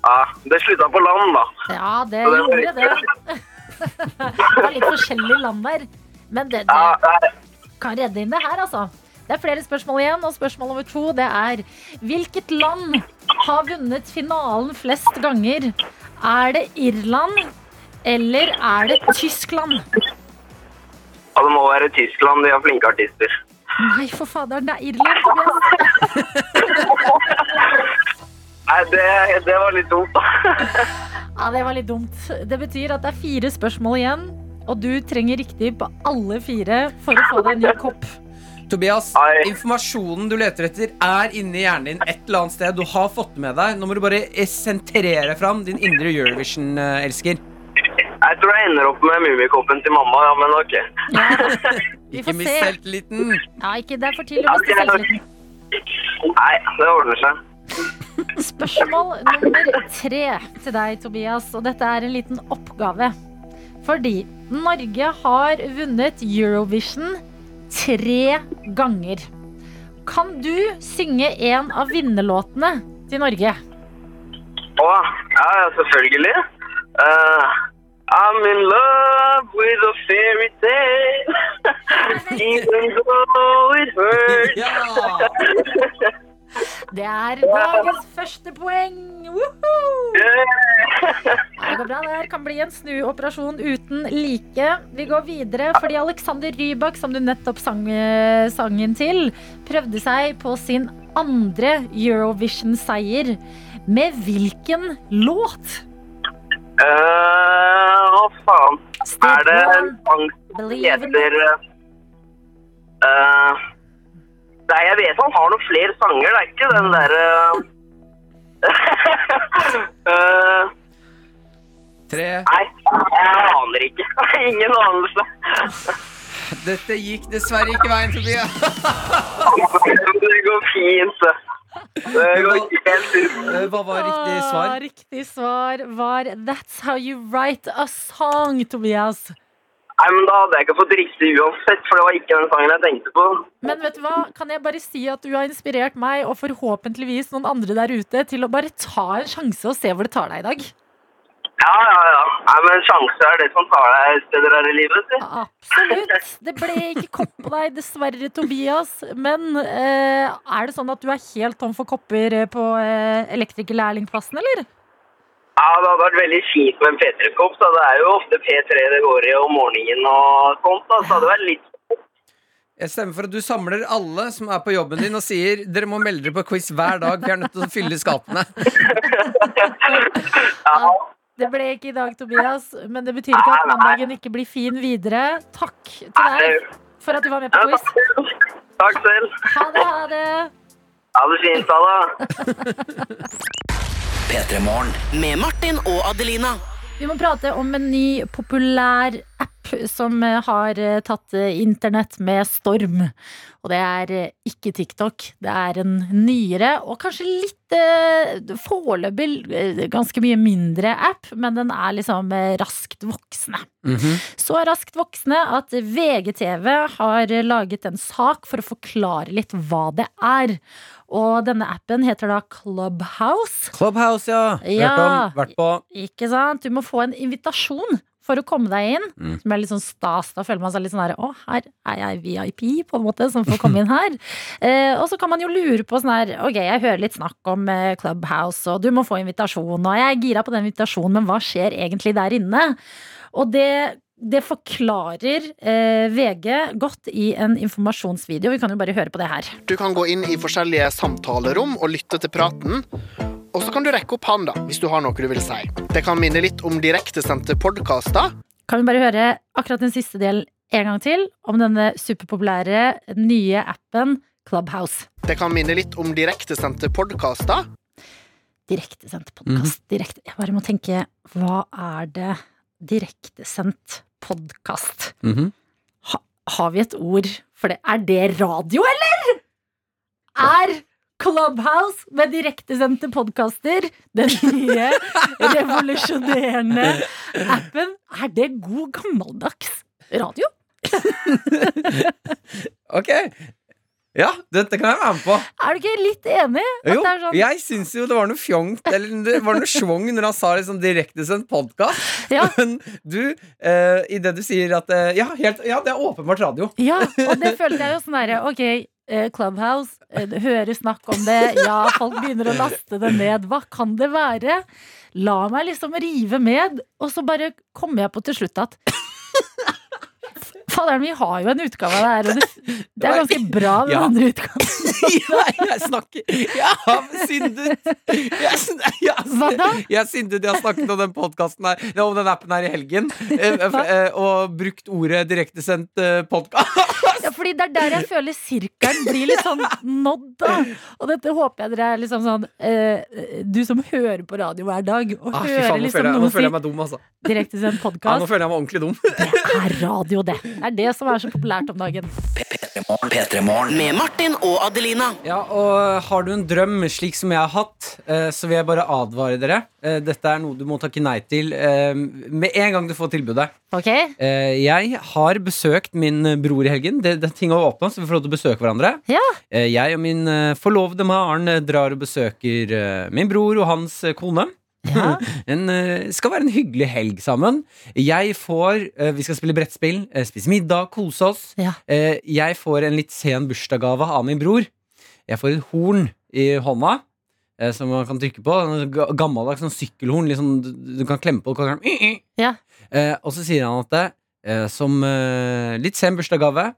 Ja, det slutta på land, da. Ja, det det gjorde det. Det er litt forskjellige land der. Men det, det kan redde inn det her, altså. Det er flere spørsmål igjen, og spørsmål nummer to det er Hvilket land har vunnet finalen flest ganger? Er det Irland, eller er det Tyskland? ja, det må være Tyskland. De har flinke artister. Nei, for faderen, det er Irland, Tobias. Nei, det, det var litt dumt, da. Ja, det var litt dumt. Det betyr at det er fire spørsmål igjen, og du trenger riktig på alle fire for å få deg en ny kopp. Tobias, Hei. informasjonen du leter etter, er inni hjernen din et eller annet sted. Du har fått med deg. Nå må du bare sentrere fram din indre Eurovision-elsker. Jeg tror jeg ender opp med mummikoppen til mamma, ja, men ok. Ikke får mist selvtilliten. Ja, ikke det er for tidlig å miste selvtilliten. Nei, det ordner seg. Spørsmål nummer tre til deg, Tobias. Og dette er en liten oppgave. Fordi Norge har vunnet Eurovision tre ganger. Kan du synge en av vinnerlåtene til Norge? Å, ja, ja, selvfølgelig. Eh, I'm in love with a fairy tale. Even though it hurts. Ja! Det er dagens første poeng! Woohoo! Det går bra der. Kan bli en snuoperasjon uten like. Vi går videre fordi Alexander Rybak, som du nettopp sang eh, sangen til, prøvde seg på sin andre Eurovision-seier. Med hvilken låt? Eh, Hva faen? Er det en sang som heter uh, Nei, jeg vet han har noen flere sanger. Det er ikke den derre uh, Tre. Nei, jeg aner ikke. Ingen anelse. Dette gikk dessverre ikke veien, Tobias. Det går fint. Eh, Hva var riktig Ah, svar? Riktig svar var That's how you write a song, Tobias. Nei, men Da hadde jeg ikke fått riktig uansett, for det var ikke den sangen jeg tenkte på. Men vet du hva? Kan jeg bare si at du har inspirert meg og forhåpentligvis noen andre der ute til å bare ta en sjanse og se hvor det tar deg i dag? Ja, ja, ja. Nei, men Sjanse er det som tar deg steder her i livet. Absolutt. Det ble ikke kopp på deg, dessverre, Tobias. Men eh, er det sånn at du er helt tom for kopper eh, på eh, elektrikerlærlingplassen, eller? Ja, Det hadde vært veldig fint med en P3-kopp. så Det er jo ofte P3 det går i om morgenen og sånt. da, Så det hadde vært litt Jeg stemmer for at du samler alle som er på jobben din og sier dere må melde dere på quiz hver dag. Vi er nødt til å fylle skapene. ja. Det ble ikke i dag, Tobias, men det betyr ikke at mandagen ikke blir fin videre. Takk til deg for at du var med på quiz. takk selv. Ha det, ha det. Ha det fint, ha P3 Morgen. Med Martin og Adelina. Vi må prate om en ny populær app som eh, har eh, tatt eh, internett med storm. Og det er ikke TikTok. Det er en nyere og kanskje litt eh, foreløpig ganske mye mindre app, men den er liksom raskt voksende. Mhm. Så raskt voksne at VGTV har laget en sak for å forklare litt hva det er. Og denne appen heter da Clubhouse. Clubhouse, ja. Hørt om. Vært på. Ikke sant? Du må få en invitasjon for å komme deg inn. Mm. Som er litt sånn stas. Da føler man seg litt sånn her Å, her er jeg VIP, på en måte, som får komme inn her. Eh, og så kan man jo lure på sånn her Ok, jeg hører litt snakk om eh, Clubhouse, og du må få invitasjon, og jeg er gira på den invitasjonen, men hva skjer egentlig der inne? Og det det forklarer eh, VG godt i en informasjonsvideo. Vi kan jo bare høre på det her. Du kan gå inn i forskjellige samtalerom og lytte til praten. Og så kan du rekke opp hånda hvis du har noe du vil si. Det kan minne litt om direktesendte podkaster. Kan vi bare høre akkurat den siste delen en gang til om denne superpopulære nye appen Clubhouse. Det kan minne litt om direktesendte podkaster. Direktesendt podkast. Direkte. Jeg bare må tenke hva er det direktesendt podkast? Mhm. Ha, har vi et ord for det? Er det radio, eller? Er Clubhouse med direktesendte podkaster den nye revolusjonerende appen? Er det god gammeldags radio? Ok. Ja, dette kan jeg være med på. Er du ikke litt enig? At Jo, det er sånn, jeg syns jo det var noe fjongt Eller det var noe schwung når han sa liksom direktesendt podkast. Ja. Men du, eh, i det du sier at eh, ja, helt, ja, det er åpenbart radio. Ja, og det følte jeg jo sånn derre Ok, Clubhouse, eh, hører snakk om det. Ja, folk begynner å laste det ned. Hva kan det være? La meg liksom rive med, og så bare kommer jeg på til slutt at Faderen, vi har jo en utgave av det her, og det, det er ganske bra, den Ja. andre utgaven. ja, jeg snakker Jeg har syndet. Jeg, jeg, jeg? Jeg syndet. Jeg har snakket om den podkasten her Om den appen her i helgen. eh, f- eh, Og brukt ordet direktesendt podkast. Ja, fordi det er der jeg føler sirkelen blir litt sånn nådd, da. Og dette håper jeg dere er liksom sånn eh, Du som hører på radio hver dag, og Ah, hører faen, nå liksom føler jeg, nå føler jeg meg dum, altså. direktesendt Ja, nå føler jeg meg ordentlig dum. Det er radio, det. Det er det som er så populært om dagen. P3 Morgen. P3 Morgen. Med Martin og Adelina. Ja, og har du en drøm slik som jeg har hatt, eh, så vil jeg bare advare dere. Eh, Dette er noe du må takke nei til eh, med en gang du får tilbudet. Ok? Eh, Jeg har besøkt min bror i helgen. Det, det Ting har åpna, så vi får lov til å besøke hverandre. Ja. Eh, Jeg og min forlovede Maren drar og besøker min bror og hans kone. Ja. En, eh, skal være en hyggelig helg sammen. Jeg får eh, Vi skal spille brettspill, eh, spise middag, kose oss. Ja. Jeg får en litt sen bursdagsgave av min bror. Jeg får et horn i hånda. Som man kan trykke på. En Gammeldags sånn sykkelhorn. Liksom, du, kan klemme på. Kan, Ja. Og så sier han at det, som litt sen bursdagsgave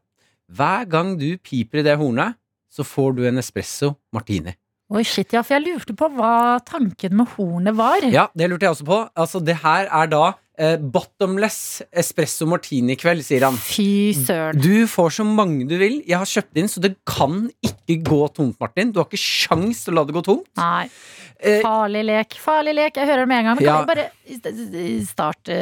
Hver gang du piper i det hornet, så får du en espresso martini. Oi, shit, ja, for jeg lurte på hva tanken med hornet var. Ja, det lurte jeg også på. Altså, det her er da eh, bottomless espresso martini-kveld, sier han. Fy søren. Du får så mange du vil. Jeg har kjøpt inn, så det kan ikke gå tomt, Martin. Du har ikke sjans til å la det gå tomt. Nei. Eh, Farlig lek, farlig lek. Jeg hører det med en gang. Men Ja. kan vi bare starte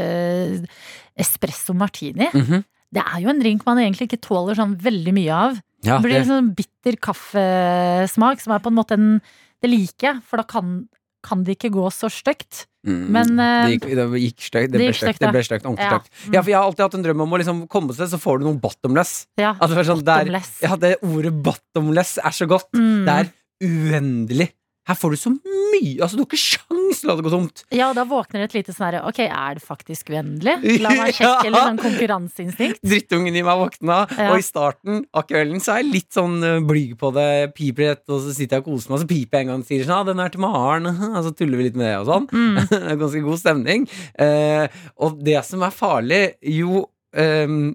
espresso martini? Mhm. Det er jo en drink man egentlig ikke tåler sånn veldig mye av. ja, Det blir det, en sånn bitter kaffesmak, som er på en måte en Det liker jeg, for da kan, kan det ikke gå så stygt. mm, men, eh, det gikk, det gikk støkt, Det det gikk stygt, Det ble stygt, ordentlig Ja. stygt. Ja, for jeg har alltid hatt en drøm om å liksom komme seg, så får du noe bottomless. Ja. altså, det sånn, bottomless. Der, ja, det ordet bottomless er så godt. Mm. Det er uendelig. Her får du så mye. Altså, du har ikke sjans å la det gå tomt. Ja, og da våkner det et lite sånn herre Ok, er det faktisk uendelig? La meg sjekke, eller sånn konkurranseinstinkt. Drittungen i meg våkna, Ja. og i starten av kvelden så er jeg litt sånn uh, blyg på det. Piper litt, og så sitter jeg og koser meg, og så piper jeg en gang og sier sånn ah, 'Den er til Maren', og så tuller vi litt med det og sånn. Mm. Ganske god stemning. Eh, og det som er farlig, jo, Um,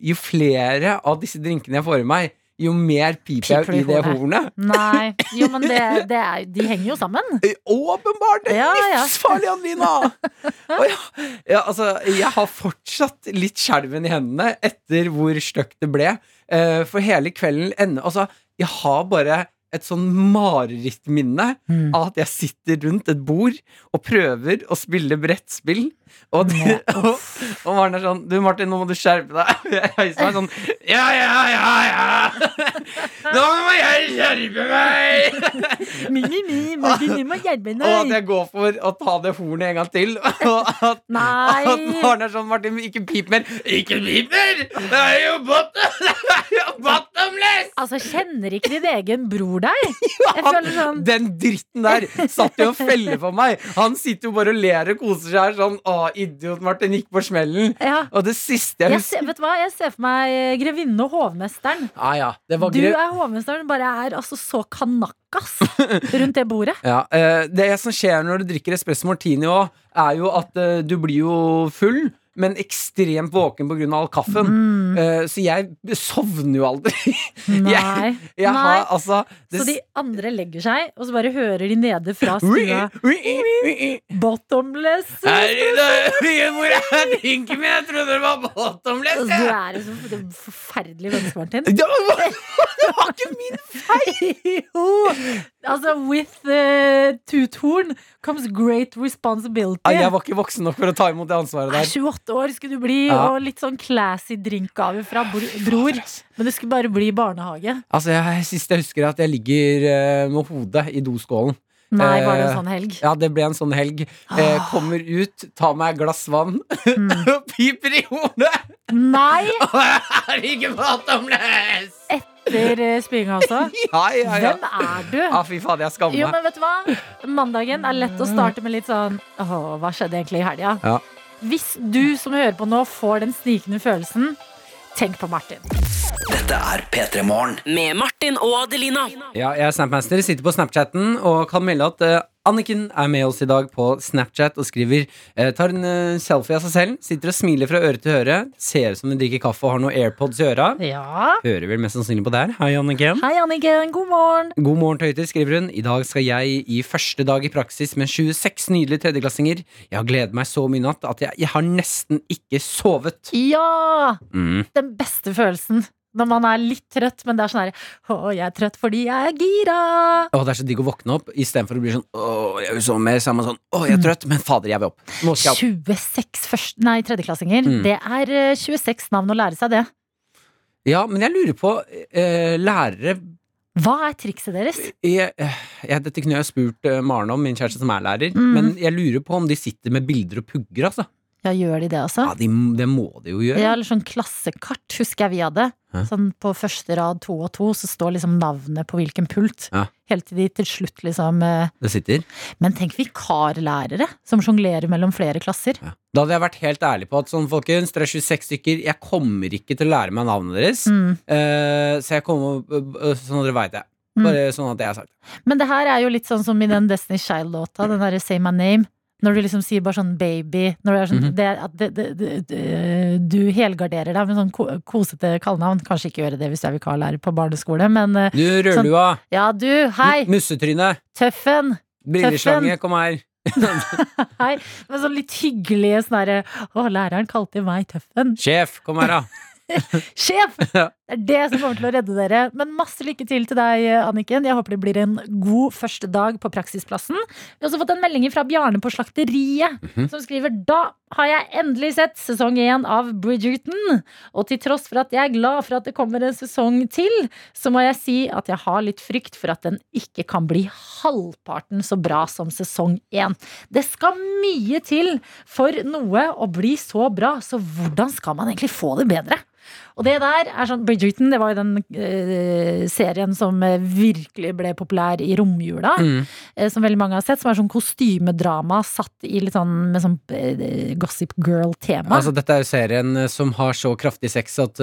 jo flere av disse drinkene jeg får i meg, jo mer piper jeg i det hornet? Nei. Jo, men det, det er, de henger jo sammen. Eh, Åpenbart! Det er Ja, ja. livsfarlig, Adelina! Og ja, ja, altså, jeg har fortsatt litt skjelven i hendene etter hvor stygt det ble. Eh, for hele kvelden ender Altså, jeg har bare et sånn marerittminne Mm. av at jeg sitter rundt et bord og prøver å spille brettspill. Og, de, og, og Maren er sånn Du, Martin, nå må du skjerpe deg. Jeg meg sånn Ja, ja, ja, ja! Nå må jeg skjerpe meg! Mi, mi, mi, Martin, du må hjelpe Og at jeg går for å ta det hornet en gang til. Og at, Nei. at Maren er sånn Martin, ikke pip mer. Ikke pip mer! Det er jo bottomless! Altså, kjenner ikke din egen bror deg? Føler sånn Den dritten der satt jo og feller for meg. Han sitter jo bare og ler og koser seg her sånn. Å, idiot, Martin gikk på smellen. ja. Og det siste jeg jeg ser, vet du hva? jeg ser for meg grevinne og hovmesteren. Ah, ja, det var Du er hovmesteren, bare er altså så kanakkas rundt det bordet. Ja, eh, det som skjer når du drikker espresso martini òg, er jo at eh, du blir jo full, men ekstremt våken pga. all kaffen. Mm. Uh, så jeg sovner jo aldri. Nei. Jeg, jeg Nei. har altså det Så de andre legger seg, og så bare hører de nede fra stua Bottomless. Hvor er drinken min? Jeg trodde det var bottomless. Du er jo så forferdelig menneske, Martin. Det var, det var ikke min jo! Altså, with uh, two-torn comes great responsibility. Nei, Jeg var ikke voksen nok for å ta imot det ansvaret der. 28 år skulle du bli, Ja. og litt sånn classy drinkgave fra br- bror. Men det skulle bare bli barnehage. Altså, jeg, Sist jeg husker at jeg ligger uh, med hodet i doskålen. Nei, var det Eh, en sånn helg? Ja, det ble en sånn helg. Eh, Ah. kommer ut, tar meg et glass vann, Mm. piper i hornet! Nei! Og jeg er ikke bottomless! Etter uh, spyinga også. Ja, ja, ja. Hvem er du? Ja, fy faen, jeg skammer Jo, men vet du hva? Mandagen er lett å starte med litt sånn Åh, hva skjedde egentlig i helga? Ja. Hvis du som hører på nå får den snikende følelsen, tenk på Martin. Dette er P3 Morgen. Med Martin og Adelina. Ja, jeg er Snapmaster, sitter på Snapchatten og kan melde at eh, Anniken er med oss i dag på Snapchat og skriver eh, Tar en eh, selfie av seg selv, sitter og smiler fra øre til øre, ser ut som hun drikker kaffe og har noen AirPods i øra. Ja. Hører vel mest sannsynlig på der. Hei, Anniken. Hei, Anniken. God morgen. God morgen, Tøyter, skriver hun. I dag skal jeg i første dag i praksis med 26 nydelige tredjeklassinger. Jeg har gledet meg så mye i natt at jeg, jeg har nesten ikke sovet. Ja! Mm. Den beste følelsen. Når man er litt trøtt, men det er sånn her Å, jeg er trøtt fordi jeg er gira. Å, det er så digg å våkne opp istedenfor å bli sånn Å, jeg vil sove mer. Så er man sånn Å, jeg er trøtt, men fader, jeg vil opp. Nå skal jeg opp. 26 først, nei, tredjeklassinger. Mm. Det er eh, 26 navn å lære seg det. Ja, men jeg lurer på eh, lærere Hva er trikset deres? jeg, eh, jeg, Dette kunne jeg spurt eh, Maren om, min kjæreste som er lærer. Mm. Men jeg lurer på om de sitter med bilder og pugger, altså. Ja, gjør de det altså? Ja, de, det må de jo gjøre. Ja, eller sånn klassekart husker jeg vi hadde. Hæ? Sånn på første rad to og to, så står liksom navnet på hvilken pult. Ja. Helt til de til slutt liksom eh, Det sitter. Men tenk vikarlærere som sjonglerer mellom flere klasser. Ja. Da hadde jeg vært helt ærlig på at sånn, folkens, dere er 26 stykker, jeg kommer ikke til å lære meg navnet deres. Mm. Uh, så jeg kommer uh, Sånn dere veit det. Mm. Bare sånn at jeg har sagt. Men det her er jo litt sånn som i den Destiny Child-låta, den derre Say My Name. Når du liksom sier bare sånn baby når det er sånn, Mhm. det, er- at det, det, det, det, Du helgarderer deg med sånn kosete kallenavn. Kanskje ikke gjøre det hvis du er vikarlærer på barneskole, men eh, Du rødlua, ja, du, hei, m- mussetryne, tøffen. brilleslange, kom her. Hei. Men sånn litt hyggelige sånn derre Å, læreren kalte meg tøffen. Sjef, kom her, da. Sjef! Det er det som kommer til å redde dere. Men masse lykke til til deg, Anniken. Jeg håper det blir en god første dag på praksisplassen. Vi har også fått en melding fra Bjarne på Slakteriet, Mhm. som skriver Da har jeg endelig sett sesong én av Bridgerton. Og til tross for at jeg er glad for at det kommer en sesong til, så må jeg si at jeg har litt frykt for at den ikke kan bli halvparten så bra som sesong én. Det skal mye til for noe å bli så bra, så hvordan skal man egentlig få det bedre? Og det der er sånn Bridgerton, det var jo den uh, serien som eh, virkelig ble populær i romjula. Mm. Uh, som veldig mange har sett. Som er sånn kostymedrama satt i litt sånn med sånn uh, Gossip Girl-tema. Altså, dette er jo serien som har så kraftig sex at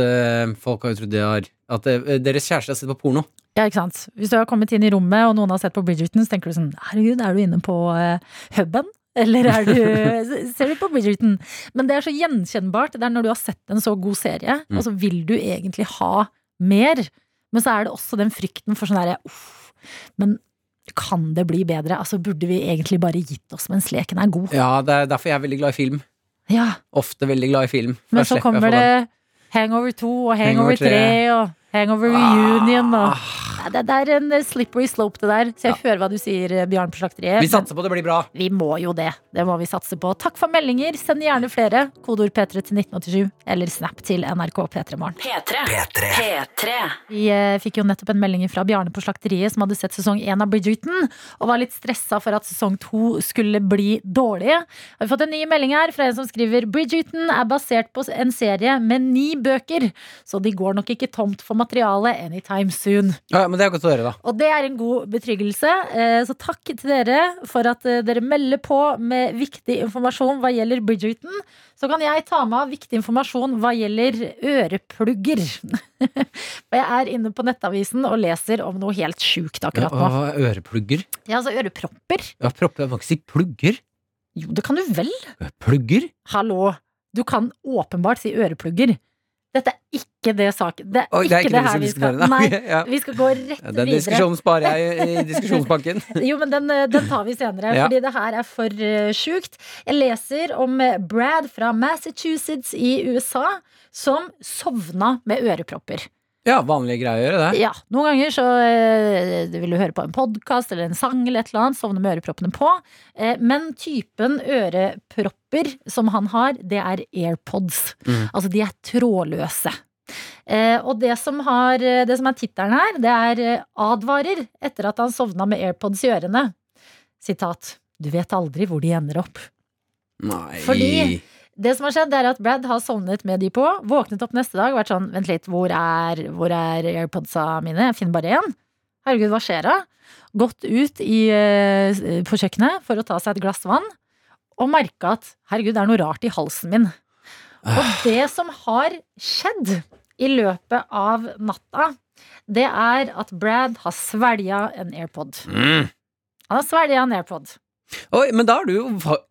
folk har jo trodd de har At deres kjæreste har sett på porno. ja, ikke sant? Hvis du har kommet inn i rommet, og noen har sett på Bridgerton, så tenker du sånn Herregud, er du inne på uh, huben? Eller er du, ser du på Bridgerton? Men det er så gjenkjennbart. Det er når du har sett en så god serie, Mm. og så vil du egentlig ha mer. Men så er det også den frykten for sånn derre uff, men kan det bli bedre? Altså Burde vi egentlig bare gitt oss mens leken er god? Ja, det er derfor jeg er veldig glad i film. Ja, Ofte veldig glad i film. Men så kommer det Hangover 2 og Hangover Hangover 3 og Hangover Reunion og Ah, det, det er en eh, slippery slope, det der. Så jeg hører hva du sier, eh, Bjørn på Slakteriet. Vi satser på det blir bra. Vi må jo det. Det må vi satse på. Takk for meldinger. Send gjerne flere. Kodeord P3 til 1987 eller Snap til NRK P3 Morgen. P3. P3. P3. Vi eh, fikk jo nettopp en melding fra Bjarne på Slakteriet som hadde sett sesong én av Bridgerton og var litt stressa for at sesong to skulle bli dårlig. Vi har fått en ny melding her fra en som skriver Bridgerton er basert på en serie med ni bøker, så de går nok ikke tomt for materiale anytime soon. Ja, men det er godt å høre, da. Og det er en god betryggelse. Eh, Så takk til dere for at eh, dere melder på med viktig informasjon hva gjelder Bridgerton. Så kan jeg ta med av viktig informasjon hva gjelder øreplugger. Og jeg er inne på Nettavisen og leser om noe helt sjukt akkurat nå. Er øreplugger? Ja, altså ørepropper. Ja, propper, jeg må ikke si plugger. Jo, det kan du vel? Plugger? Hallo. Du kan åpenbart si øreplugger. Dette er ikke det saken Det er Oi, det er ikke ikke det her vi skal. Nei, ja. vi skal gå rett Ja, Den videre. diskusjonen sparer jeg i, i diskusjonsbanken. Jo, men den, eh, den tar vi senere, Ja. fordi det her er for uh, sjukt. Jeg leser om eh, Brad fra Massachusetts i USA som sovna med ørepropper. Ja, vanlige greier å gjøre det. Ja, Noen ganger så eh, vil du høre på en podkast eller en sang eller et eller annet, sovne med øreproppene på. Eh, men typen ørepropper som han har, det er AirPods. Mm. Altså de er trådløse. Eh, og det som, har, det som er tittelen her, det er eh, advarer etter at han sovna med AirPods i ørene. Sitat. Du vet aldri hvor de ender opp. Nei. Fordi- Det som har skjedd, er at Brad har sovnet med de på, våknet opp neste dag og vært sånn Vent litt, hvor er, hvor er AirPodsa mine? Jeg finner bare én. Herregud, hva skjer da? Gått ut i, eh, på kjøkkenet for å ta seg et glass vann, og merka at herregud, det er noe rart i halsen min. Og det som har skjedd i løpet av natta, det er at Brad har svelga en AirPod. Mm. Han har svelga en AirPod. Oi, men da er det jo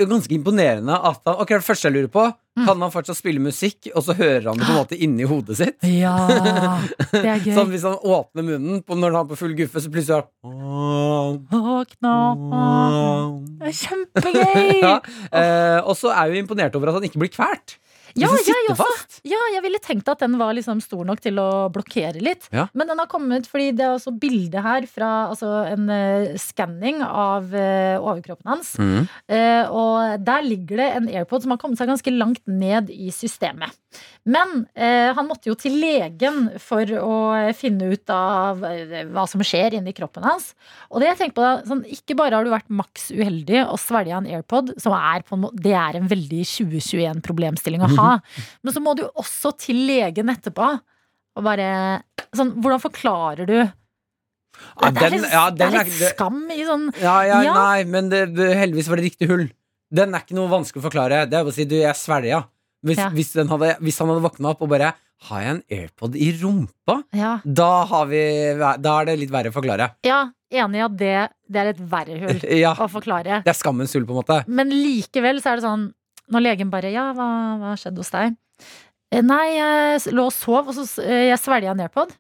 ganske imponerende at han Ok, det første jeg lurer på, Mm. kan han fortsatt spille musikk, og så hører han det på en måte inni hodet sitt? Ja, det er gøy. Sånn hvis han åpner munnen på, når han er på full guffe, så plutselig har han Det er kjempegøy! ja, eh, Og så er jo imponert over at han ikke blir kvalt. Ja, Hvis jeg sitter også. fast. Ja, jeg ville tenkt at den var liksom stor nok til å blokkere litt. Ja. Men den har kommet fordi det er også bilde her fra altså en uh, skanning av uh, overkroppen hans. Mm. Uh, og der ligger det en AirPod som har kommet seg ganske langt ned i systemet. Men eh, han måtte jo til legen for å finne ut av eh, hva som skjer inni kroppen hans. Og det jeg tenker på da, sånn, Ikke bare har du vært maks uheldig og svelga en AirPod, som er på en det er en veldig 2021-problemstilling å ha, men så må du også til legen etterpå. Og bare sånn, Hvordan forklarer du Ja, det, er den- litt, ja, det den er litt skam i sånn Ja, ja, Ja. nei, men det, heldigvis var det riktig hull. Den er ikke noe vanskelig å forklare. Det er bare å si du, jeg svelga. Hvis, Ja. hvis, hadde, hvis han hadde våkna opp og bare Har jeg en AirPod i rumpa? Ja, Da, har vi, da er det litt verre å forklare. ja enig i at det, det er et verre hull Ja, å forklare. Det er skammens hull, på en måte. Men likevel så er det sånn Når legen bare Ja, hva, hva skjedde hos deg? «Eh, Nei, jeg lå og sov, og så eh, jeg svelga en AirPod.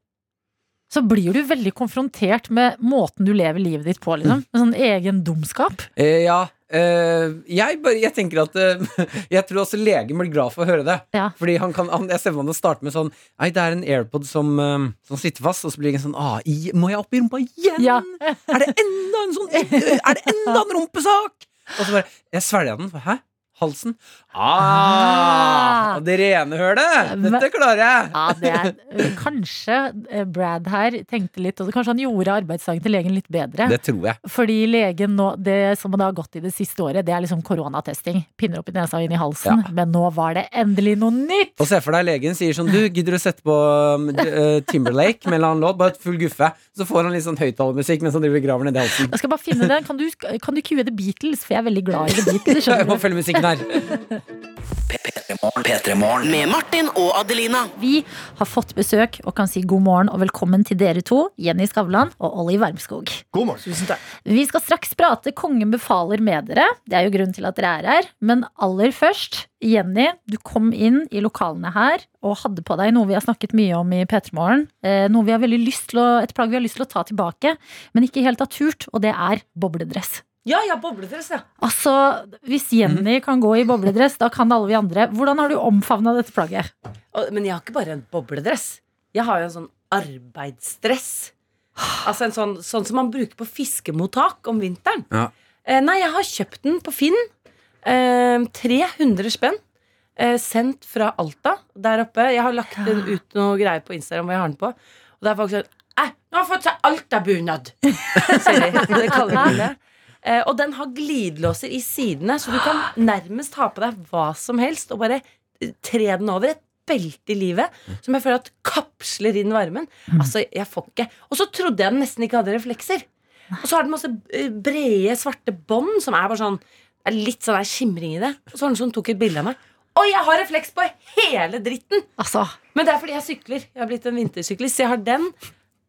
Så blir du veldig konfrontert med måten du lever livet ditt på, liksom. Med sånn egen dumskap. Eh, ja. Eh, jeg, bare, jeg tenker at eh, Jeg tror også legen blir glad for å høre det. Ja. Fordi han kan, han, Jeg ser for meg han starter med sånn Nei, det er en AirPod som, eh, som sitter fast, og så blir det en sånn ah, i, Må jeg opp i rumpa igjen? Ja. Er det enda en sånn Er det enda en rumpesak? Og så bare Jeg svelger den. Hæ? Halsen? Ah, det rene hølet! Dette klarer jeg! Ja, det er eh, Kanskje eh, Brad her tenkte litt, og kanskje han gjorde arbeidsdagen til legen litt bedre. Det tror jeg. Fordi legen nå, det som det har gått i det siste året, det er liksom koronatesting. Pinner opp i nesa og inn i halsen. Men nå var det endelig noe nytt! Og se for deg legen sier sånn Du, gidder du å sette på um, uh, Timberlake med en annen låt? Bare et full guffe. Så får han litt sånn høyttalermusikk mens han driver og graver i halsen. Jeg skal bare finne den. Kan du, kan du cue The Beatles? For jeg er veldig glad i The Beatles. Jeg må følge musikken her. P3morgen. P3morgen. Med Martin og Adelina. Vi har fått besøk og kan si god morgen og velkommen til dere to, Jenny Skavlan og Olli Wermskog. God morgen. Tusen takk. Vi skal straks prate Kongen befaler med dere. Det er jo grunnen til at dere er her. Men aller først, Jenny, du kom inn i lokalene her og hadde på deg noe vi har snakket mye om i P3 Morgen. Eh, noe vi har veldig lyst til å, et plagg vi har lyst til å ta tilbake, men ikke helt har turt, og det er bobledress. Ja, ja, bobledress, ja. Altså, Hvis Jenny kan gå i bobledress, da kan alle vi andre. Hvordan har du omfavna dette plagget? Men jeg har ikke bare en bobledress. Jeg har jo en sånn arbeidsdress. Altså en sånn, sånn som man bruker på fiskemottak om vinteren. Ja. Eh, nei, jeg har kjøpt den på Finn. Eh, 300 spenn. Eh, sendt fra Alta der oppe. Jeg har lagt den ut noe greier på Instagram hvor jeg har den på. Og det er folk sånn Æ, nå har jeg fått seg Alta-bunad! Sier de. Det kaller de det. Eh, og den har glidelåser i sidene, så du kan nærmest ha på deg hva som helst og bare eh, tre den over. Et belte i livet som jeg føler at kapsler inn varmen. Altså, jeg får ikke Og så trodde jeg den nesten ikke hadde reflekser. Og så har den masse eh, brede, svarte bånd som er bare sånn det er litt sånn der skimring i det. Og så var det noen som tok et bilde av meg. Og jeg har refleks på hele dritten! Altså, Men det er fordi jeg sykler. Jeg har blitt en vintersyklist. Så jeg har den.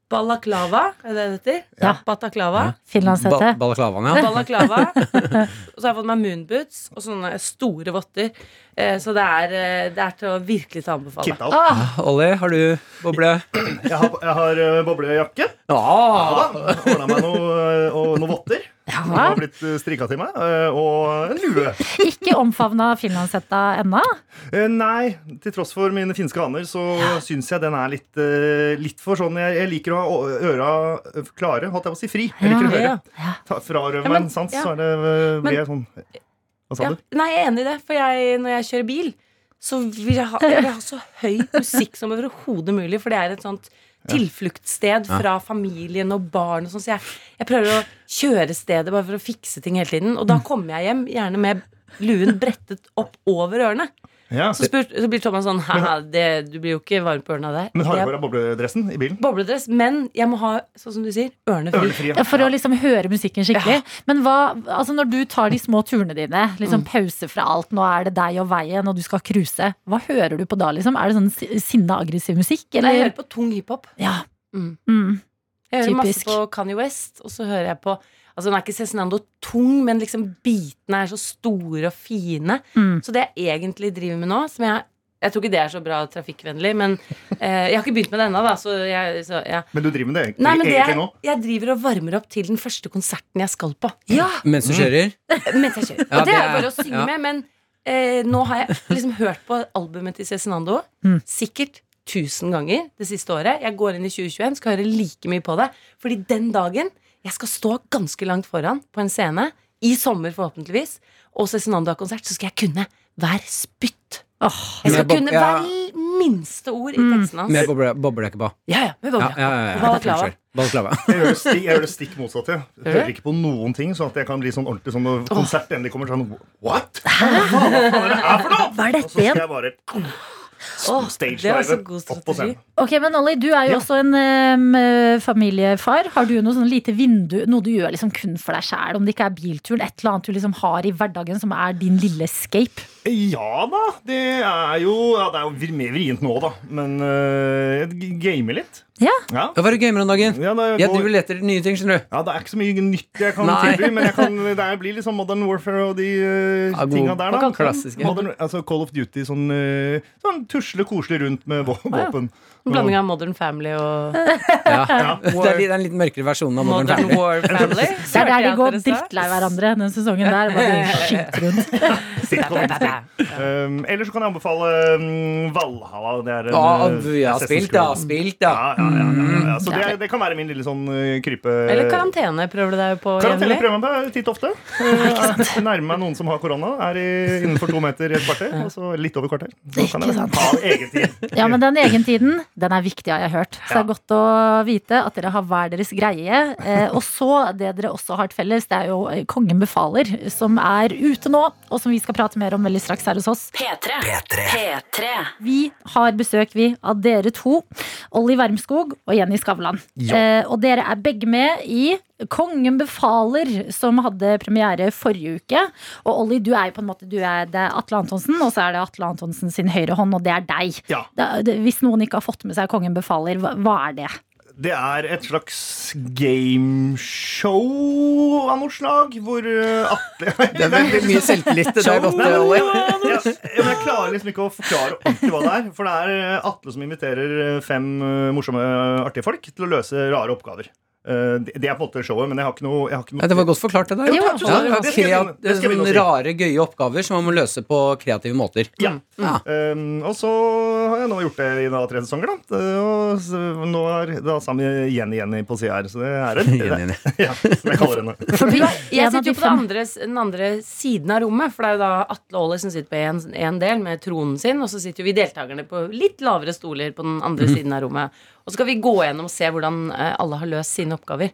Balaklava, er det det heter? Ja. Bataklava. finlandshette. Ba Balaklavaen, ja. Balaklava. og så har jeg fått meg moonboots og sånne store votter. Eh, så det er, eh, det er til å virkelig ta anbefale. Ah, Olli, har du boble? Jeg har, jeg har boblejakke. Ah. Ja! Ordna meg noe, eh, votter. Som har blitt eh, strikka til meg. eh, Og en lue. ikke omfavna finlandshetta ennå? Eh, Nei, til tross for mine finske aner, så syns jeg den er litt, litt for sånn jeg, jeg liker å ha øra klare, holdt jeg på å si, fri. Jeg liker å høre. Ja. Ta- Frarøve meg men- en sans, ja. så er det, blir jeg sånn Hva sa Ja. du? Nei, jeg er enig i det. For jeg, når jeg kjører bil, så vil jeg ha, jeg vil ha så høy musikk som overhodet mulig. For det er et sånt tilfluktssted fra familien og barn. Og sånn, så jeg, jeg prøver å kjøre stedet bare for å fikse ting hele tiden. Og da kommer jeg hjem gjerne med luen brettet opp over ørene. Ja. Så, spør, så blir Thomas sånn Haha, det, du blir jo ikke varm på ørene av det. Men har du bare bobledressen i bilen? bobledress. Men jeg må ha, sånn som du sier, ørene fri. Ørnefri. Ja, For å liksom høre musikken skikkelig. Men hva, altså når du tar de små turene dine, liksom pause fra alt, nå er det deg og veien, og du skal cruise, hva hører du på da, liksom? Er det sånn si- sinna, aggressiv musikk, Nei, jeg hører på tung hiphop. Ja. Mm. Mm. Jeg hører Typisk. masse på Kanye West, og så hører jeg på Altså Den er ikke Cezinando tung, men liksom bitene er så store og fine. Mm. Så det jeg egentlig driver med nå, som jeg Jeg tror ikke det er så bra trafikkvennlig, men eh, jeg har ikke begynt med det ennå. Så så, ja. Men du driver med det egentlig, Nei, men det egentlig nå? jeg driver og varmer opp til den første konserten jeg skal på. Mens du kjører? Mens jeg kjører. Ja, og det det er er- bare å synge ja. med, men eh, nå har jeg liksom hørt på albumet til Cezinando Mm. sikkert tusen ganger det siste året. Jeg går inn i 2021, skal høre like mye på det. Fordi den dagen jeg skal stå ganske langt foran på en scene, i sommer forhåpentligvis, og Cezinando har konsert, så skal jeg kunne hver spytt Oh, Jeg skal kunne ja. hver minste ord i Mm. teksten hans. Med boble, boblejakke på. Ja, ja, med Ja, boble. ja, ja, ja. Balaklava. Jeg gjør det stikk, jeg gjør det stikk motsatt. Jeg hører ikke på noen ting, sånn at jeg kan bli sånn ordentlig sånn når konsert endelig kommer sånn What? Hva faen er det her for noe? Hva er Og så dette jeg igjen? Jeg stage det er så dive god opp på strategi. scenen. Ok, men Olli, du er jo Ja. også en um, familiefar. Har du noe sånn lite vindu, noe du gjør liksom kun for deg sjæl? Om det ikke er bilturen, et eller annet du liksom har i hverdagen som er din lille escape? Ja da, det er jo ja, Det er jo mer vrient nå, da. Men uh, jeg gamer litt. Ja. Ja. Hva er du gamer om dagen? Ja, da, Jeg driver og leter etter nye ting, skjønner du. ja, det er ikke så mye nytt jeg kan tilby, men jeg kan, det blir litt sånn Modern Warfare og de uh, Ja, tinga der, da. klassiske. Modern, altså Call of Duty, sånn, uh, sånn tusle koselig rundt med våpen. ja. En blanding av Modern Family og Ja. Det, litt- det er en litt mørkere versjon av Modern Modern War Family. Det er der de går drittlei hverandre den sesongen der. Bare. Um, eller så kan jeg anbefale um, Valhalla. Det er en, Ja, uh, vi har spilt, da. Spilt, da. Ja, ja, ja, ja, ja. Så det, det kan være min lille sånn uh, krype... Eller karantene prøver du deg på Karantene prøver man meg titt ofte. Uh, Nærmer meg noen som har korona. Er i, innenfor to meter i et kvarter. Og så litt over kvarter. Så kan jeg ha egen tid. Ja, men den egentiden, den er viktig, har jeg hørt. Så det er godt å vite at dere har hver deres greie. Eh, og så, det dere også har til felles, det er jo eh, Kongen befaler, som er ute nå, og som vi skal prate mer om veldig straks her hos oss. P3. P3. P3. Vi har besøk, vi, av dere to. Olli Wermskog og Jenny Skavlan. Eh, og dere er begge med i Kongen befaler, som hadde premiere forrige uke. Og Olli, du er jo på en måte du er, Det Atle Antonsen, og så er det Atle Antonsen sin høyre hånd, og det er deg. Ja. Det, det, hvis noen ikke har fått med seg Kongen befaler, hva, hva er det? Det er et slags gameshow av noe slag, hvor uh, Atle Det er veldig mye selvtillit. Det er godt, eh, Olli. ja, men jeg klarer liksom ikke å forklare ordentlig hva det er. For det er uh, Atle som inviterer fem morsomme, artige folk til å løse rare oppgaver. Uh, det det er på en måte showet, men jeg har ikke noe, jeg har ikke noe Ja, det var godt forklart, det der. Ja, Ja, det kreat- det sånne rare, gøye oppgaver som man må løse på kreative måter. Ja. Um, og så har jeg nå gjort det i da, tre sesonger. Da. Og nå er da sammen med Jenny Jenny på sida her. Så det er det Jenny, Jenny. Ja, som jeg kaller henne. Jeg sitter jo på den andre, den andre siden av rommet, for det er jo da Atle Aaler som sitter på en, en del med tronen sin, og så sitter jo vi deltakerne på litt lavere stoler på den andre siden av rommet. Og så skal vi gå gjennom og se hvordan eh, alle har løst sine oppgaver.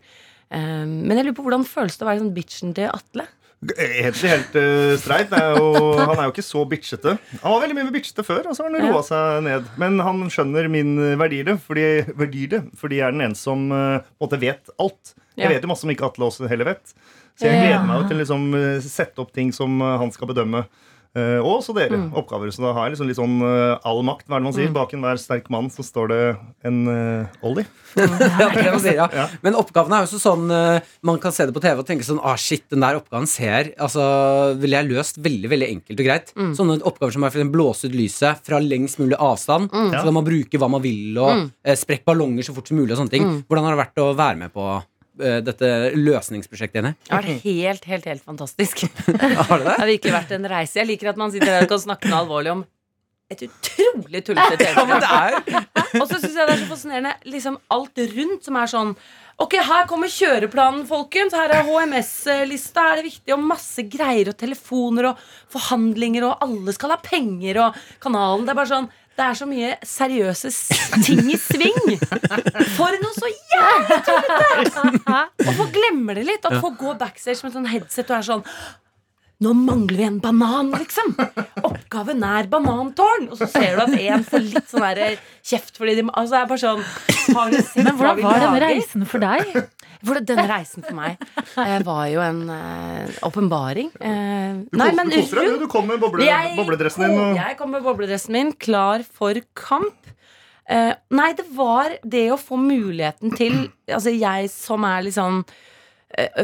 Eh, men jeg lurer på hvordan føles det å være sånn bitchen til Atle? Egentlig helt uh, streit. Det er jo, han er jo ikke så bitchete. Han var veldig mye bitchete før, og så har han roa seg ned. Men han skjønner min verdi verdi det, fordi jeg er den ene som uh, på en måte vet alt. Ja. Jeg vet jo masse som ikke Atle også heller vet. Så jeg gleder meg til å liksom, sette opp ting som han skal bedømme. Uh, og også dere. Mm. Oppgaver. Så da har jeg liksom litt sånn uh, all makt. Hva er det man sier? Bak enhver sterk mann så står det en uh. Ja, er det man sier, ja. Ja. Men oppgavene er jo også sånn eh, Man kan se det på TV og tenke sånn Ah, shit, den der oppgaven ser Altså, ville jeg løst veldig veldig enkelt og greit. Sånne oppgaver som er for blåse ut lyset fra lengst mulig avstand. Så kan man bruke hva man vil, og eh, sprekke ballonger så fort som mulig. og sånne ting Hvordan har det vært å være med på eh, dette løsningsprosjektet, Jenny? Det har vært helt, helt, helt fantastisk. Har det det? Det har virkelig vært en reise. Jeg liker at man sitter der og kan snakke noe alvorlig om et utrolig tullete Ja, TV-program. er Og så syns jeg det er så fascinerende liksom alt rundt som er sånn Ok, her kommer kjøreplanen, folkens. Her er HMS-lista. Her er det viktig. Og masse greier og telefoner og forhandlinger, og alle skal ha penger, og kanalen. Det er bare sånn det er så mye seriøse ting i sving. For noe så jævlig tullete! Og folk glemmer det litt. At folk går backstage med sånn headset og er sånn nå mangler vi en banan, liksom. Oppgaven er banantårn. Og så ser du at en får litt sånn der kjeft fordi de Altså, det er bare sånn Men hvordan var denne reisen for deg? Hvordan denne reisen for meg eh, var jo en eh, åpenbaring. Eh, Du, nei, men du koser deg, du. Du kom med boble, jeg, bobledressen din. Og... jeg kom med bobledressen min, klar for kamp. Eh, nei, det var det å få muligheten til Altså, jeg som er litt sånn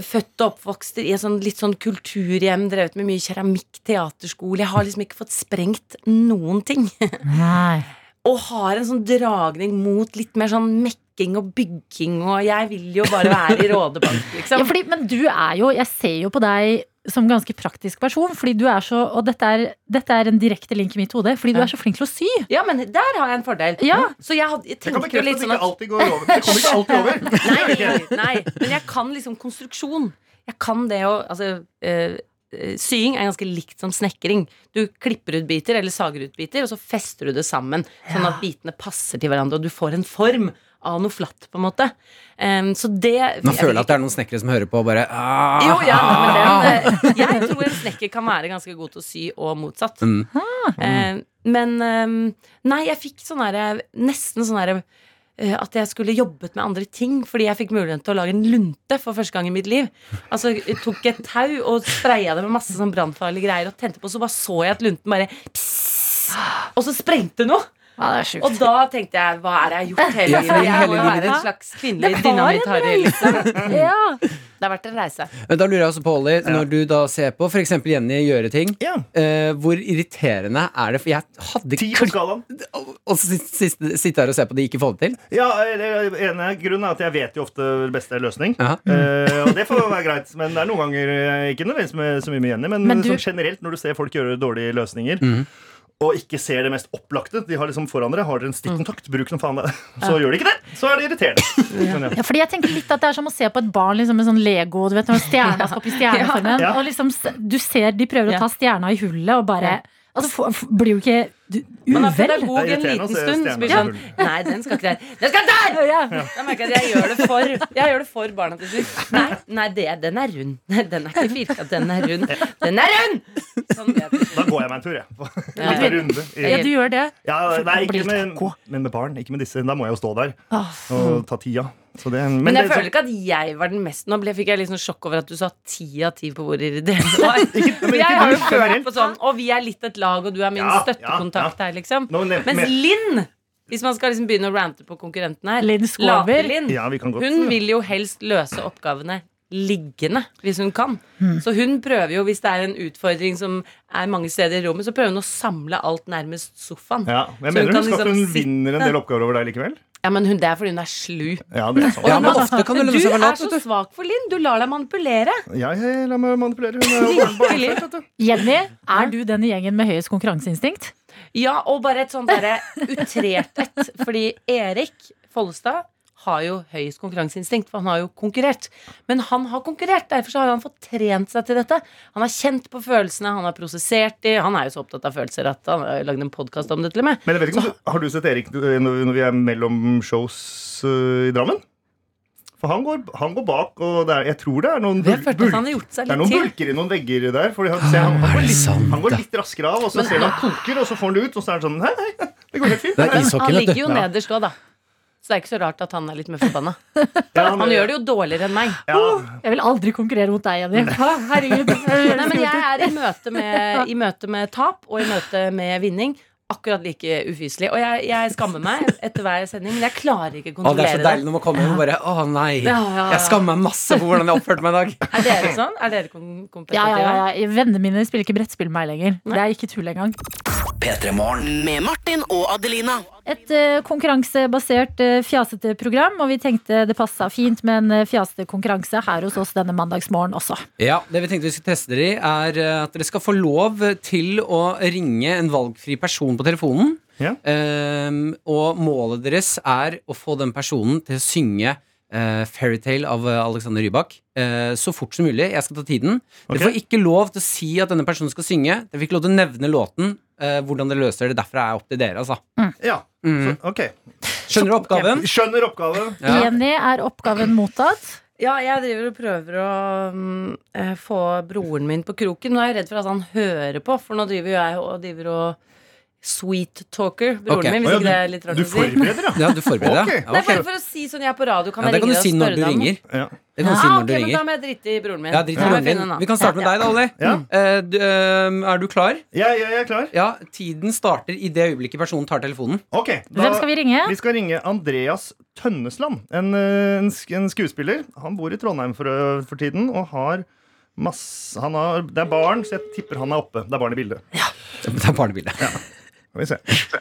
Født og oppvokst i en sånn, litt sånn kulturhjem, drevet med mye keramikk, teaterskole. Jeg har liksom ikke fått sprengt noen ting. Nei. og har en sånn dragning mot litt mer sånn mekking og bygging, og jeg vil jo bare være i Rådebank, Ja, liksom. fordi, men du er jo, jeg ser jo på deg som ganske praktisk person, fordi du er så, og dette er, dette er en direkte link i mitt hode, fordi du er så flink til å sy. Ja, men der har jeg en fordel. Ja. Så jeg, had- jeg Det kan tenkte jo bekrefte litt at det sånn ikke alltid går over. Det kommer ikke alltid over. Nei, nei, men jeg kan liksom konstruksjon. Jeg kan det å Altså, eh, eh, sying er ganske likt som snekring. Du klipper ut biter, eller sager ut biter, og så fester du det sammen. Sånn at bitene passer til hverandre, og du får en form av noe flatt, på en måte. Um, så det Nå føler jeg at det er noen snekkere som hører på og bare ah, jo, ja, men den, eh, jeg tror en snekker kan være ganske god til å sy, og motsatt. Mm. Eh, men um, Nei, jeg fikk sånn herre Nesten sånn herre eh, at jeg skulle jobbet med andre ting fordi jeg fikk muligheten til å lage en lunte for første gang i mitt liv. Altså jeg tok et tau og spraya det med masse sånn brannfarlige greier og tente på, så bare så jeg at lunten bare pss, Og så sprengte noe! Ja, det er sjukt. Og da tenkte jeg hva er det jeg har gjort hele Ja, livet? fordi Jeg må være en slags kvinnelig dynamitt-Harry. Liksom. ja. Det har vært en reise. Men Da lurer jeg også på, Olli, når du da ser på f.eks. Jenny gjøre ting, Ja. eh, hvor irriterende er det? For jeg hadde Ti på skalaen. Og så sitte her og se på de ikke får det til? Ja, det ene grunnen er at jeg vet jo ofte beste løsning. Ja. Eh, og det får være greit, men det er noen ganger eh, Ikke nødvendigvis med, så mye med Jenny, men, Men du- sånn generelt når du ser folk gjøre dårlige løsninger. Mhm. Og ikke ser det mest opplagte. De har liksom foran dere Har dere en stikkontakt, bruk som faen Så Så gjør de ikke det! Så er det irriterende. Ja, fordi jeg tenker litt at Det er som å se på et barn liksom, med sånn Lego. Du vet når stjerna skal opp i stjerneformen. Ja. Og liksom, du ser de prøver å ta stjerna i hullet, og bare Altså, blir jo ikke du, Man er uvel? pedagog en liten stund. Så blir sånn. Nei, den skal ikke der. Den skal der! Ja. Da merker jeg at jeg gjør det for Jeg gjør det for barna til slutt. Nei, nei det, den er rund. Den er ikke firkant, den er rund. Den er rund! Sånn. Da går jeg meg en tur, jeg. Ja. Litt runde. ja, du gjør det. Ja, nei, ikke med, men med barn. Ikke med disse. Da må jeg jo stå der og ta tida. Så det, men Men jeg det- føler ikke at jeg var den mest Nå ble, fikk jeg litt sånn sjokk over at du sa ti av ti på hvor irriterende det var. For jeg har jo følt på sånn Og vi er litt et lag, og du er min Ja, støttekontakt her, liksom. Nå ne, Mens Linn, hvis man skal liksom begynne å rante på konkurrenten her Linn Skåber. Late-Linn. Ja, vi kan godt Hun vil jo helst løse oppgavene liggende, hvis hun kan. Hmm. Så hun prøver jo, hvis det er en utfordring som er mange steder i rommet, så prøver hun å samle alt nærmest sofaen. ja, men Jeg så mener hun, du skal at hun liksom sitte- vinner en del oppgaver over deg likevel. Ja, men hun, det er fordi hun er slu. Ja, det er sant. Ja, men ofte kan du lønne du for lat. Du er så svak for Linn. Du lar deg manipulere. Jeg lar meg manipulere. Hun er barnefødt. Jenny, er du den i gjengen med høyest konkurranseinstinkt? Ja, og bare et sånt derre utretet. Fordi Erik Follestad har jo høyest konkurranseinstinkt, for han har jo konkurrert. Men han har konkurrert, derfor så har han fått trent seg til dette. Han har kjent på følelsene, han har prosessert de. Han er jo så opptatt av følelser at han har lagd en podkast om det, til og med. Men jeg vet ikke så, Har du sett Erik eh, når vi er mellom shows eh, i Drammen? For han går, han går bak, og det er, jeg tror det er noen, Vi bul- bul- at han har gjort seg det er noen bulker i noen vegger der. Fordi han, ser, han, han, går litt, han går litt raskere av, og så Men ser han koker, og så får han det ut, og så er det sånn Hei, hei, det går helt fint. Det er Han ishockey, ligger jo nederst òg, da. Så det er ikke så rart at han er litt mer forbanna. Ja, Han gjør det jo dårligere enn meg. Ja, Jeg vil aldri konkurrere mot deg, Jenny. Herregud. Nei, men jeg er i møte med, i møte med tap og i møte med vinning akkurat like ufyselig. Og jeg, jeg skammer meg etter hver sending, men jeg klarer ikke å kontrollere det Det er så deilig når man kommer hjem og bare Å nei, Ja, ja, ja. jeg skammer meg masse på hvordan jeg oppførte meg i dag. Er dere sånn? Er dere kom Ja, ja, ja. Vennene mine spiller ikke brettspill med meg lenger. Det er ikke tull engang. P3 Morgen. Med Martin og Adelina. Et eh, konkurransebasert eh, fjasete program, og vi tenkte det passa fint med en eh, fjasete konkurranse her hos oss denne mandagsmorgen også. Ja, Det vi tenkte vi skulle teste dere i, er at dere skal få lov til å ringe en valgfri person på telefonen. Ja. Um, og målet deres er å få den personen til å synge uh, Fairytale av Alexander Rybak uh, så fort som mulig. Jeg skal ta tiden. Okay. Dere får ikke lov til å si at denne personen skal synge. Dere får ikke lov til å nevne låten. Eh, hvordan dere løser det. Derfra er opp til dere. Altså. ja. Mm. Så, ok. Skjønner du oppgaven? Skjønner oppgaven. Ja. Jenny, er oppgaven mottatt? Ja, jeg driver og prøver å mm, eh, få broren min på kroken. Nå er jeg redd for at han hører på, for nå driver jo jeg og driver og sweet talker broren okay. min, hvis oh, ja, ikke det er litt rart du å si. forbereder, ja? Ja, du forbereder Ok. deg? Nei, Ja, bare for å si sånn jeg er på radio, kan Ja, det jeg kan du ringe deg og når spørre du deg om ringer. Ja. Det kan du si Ah, når ok, du men da må jeg drite i broren min. Ja, drit i broren din. Vi kan starte med deg, da, Olli. Ja. Eh, du, uh, er du klar? Jeg, jeg er klar. Ja, tiden starter i det øyeblikket personen tar telefonen. Ok, da- Hvem skal vi ringe? Vi skal ringe Andreas Tønnesland, en, eh, en, en skuespiller. Han bor i Trondheim for, for tiden og har masse han har, Det er barn, så jeg tipper han er oppe. Det er barn i bildet. Ja, Det er barnebildet. Skal vi se.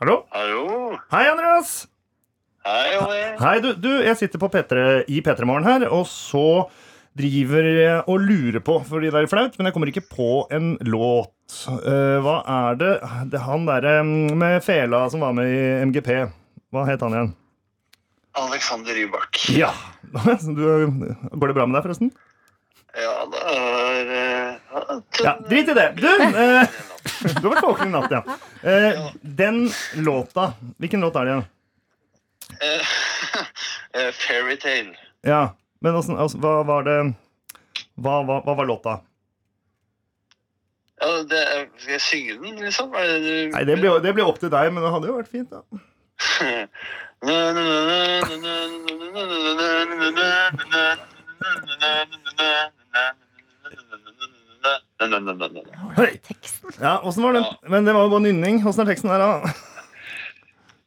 Hallo? Hallo. Hei, Andreas! Hei, Olli. Hei, du, du jeg sitter på P3, i P3 Morgen her, og så driver og lurer på, fordi det er flaut, men jeg kommer ikke på en låt. Eh, hva er det, det er Han derre mm, med fela som var med i MGP. Hva het han igjen? Alexander Rybak. Ja. Du, går det bra med deg, forresten? Ja, det er, eh, Ja, Drit i det. Du, eh, du har vært våken i natt, ja. Eh, den låta Hvilken låt er det? Ja? Uh, Fairytale. Ja, men altså, altså, hva var det hva, hva, hva var låta? Ja, det, skal jeg synge den, liksom? Det du Nei, det blir, det blir opp til deg, men det hadde jo vært fint, da. Hei. Teksten. Ja, åssen var den? Men det var jo bare nynning. Åssen er teksten her, da?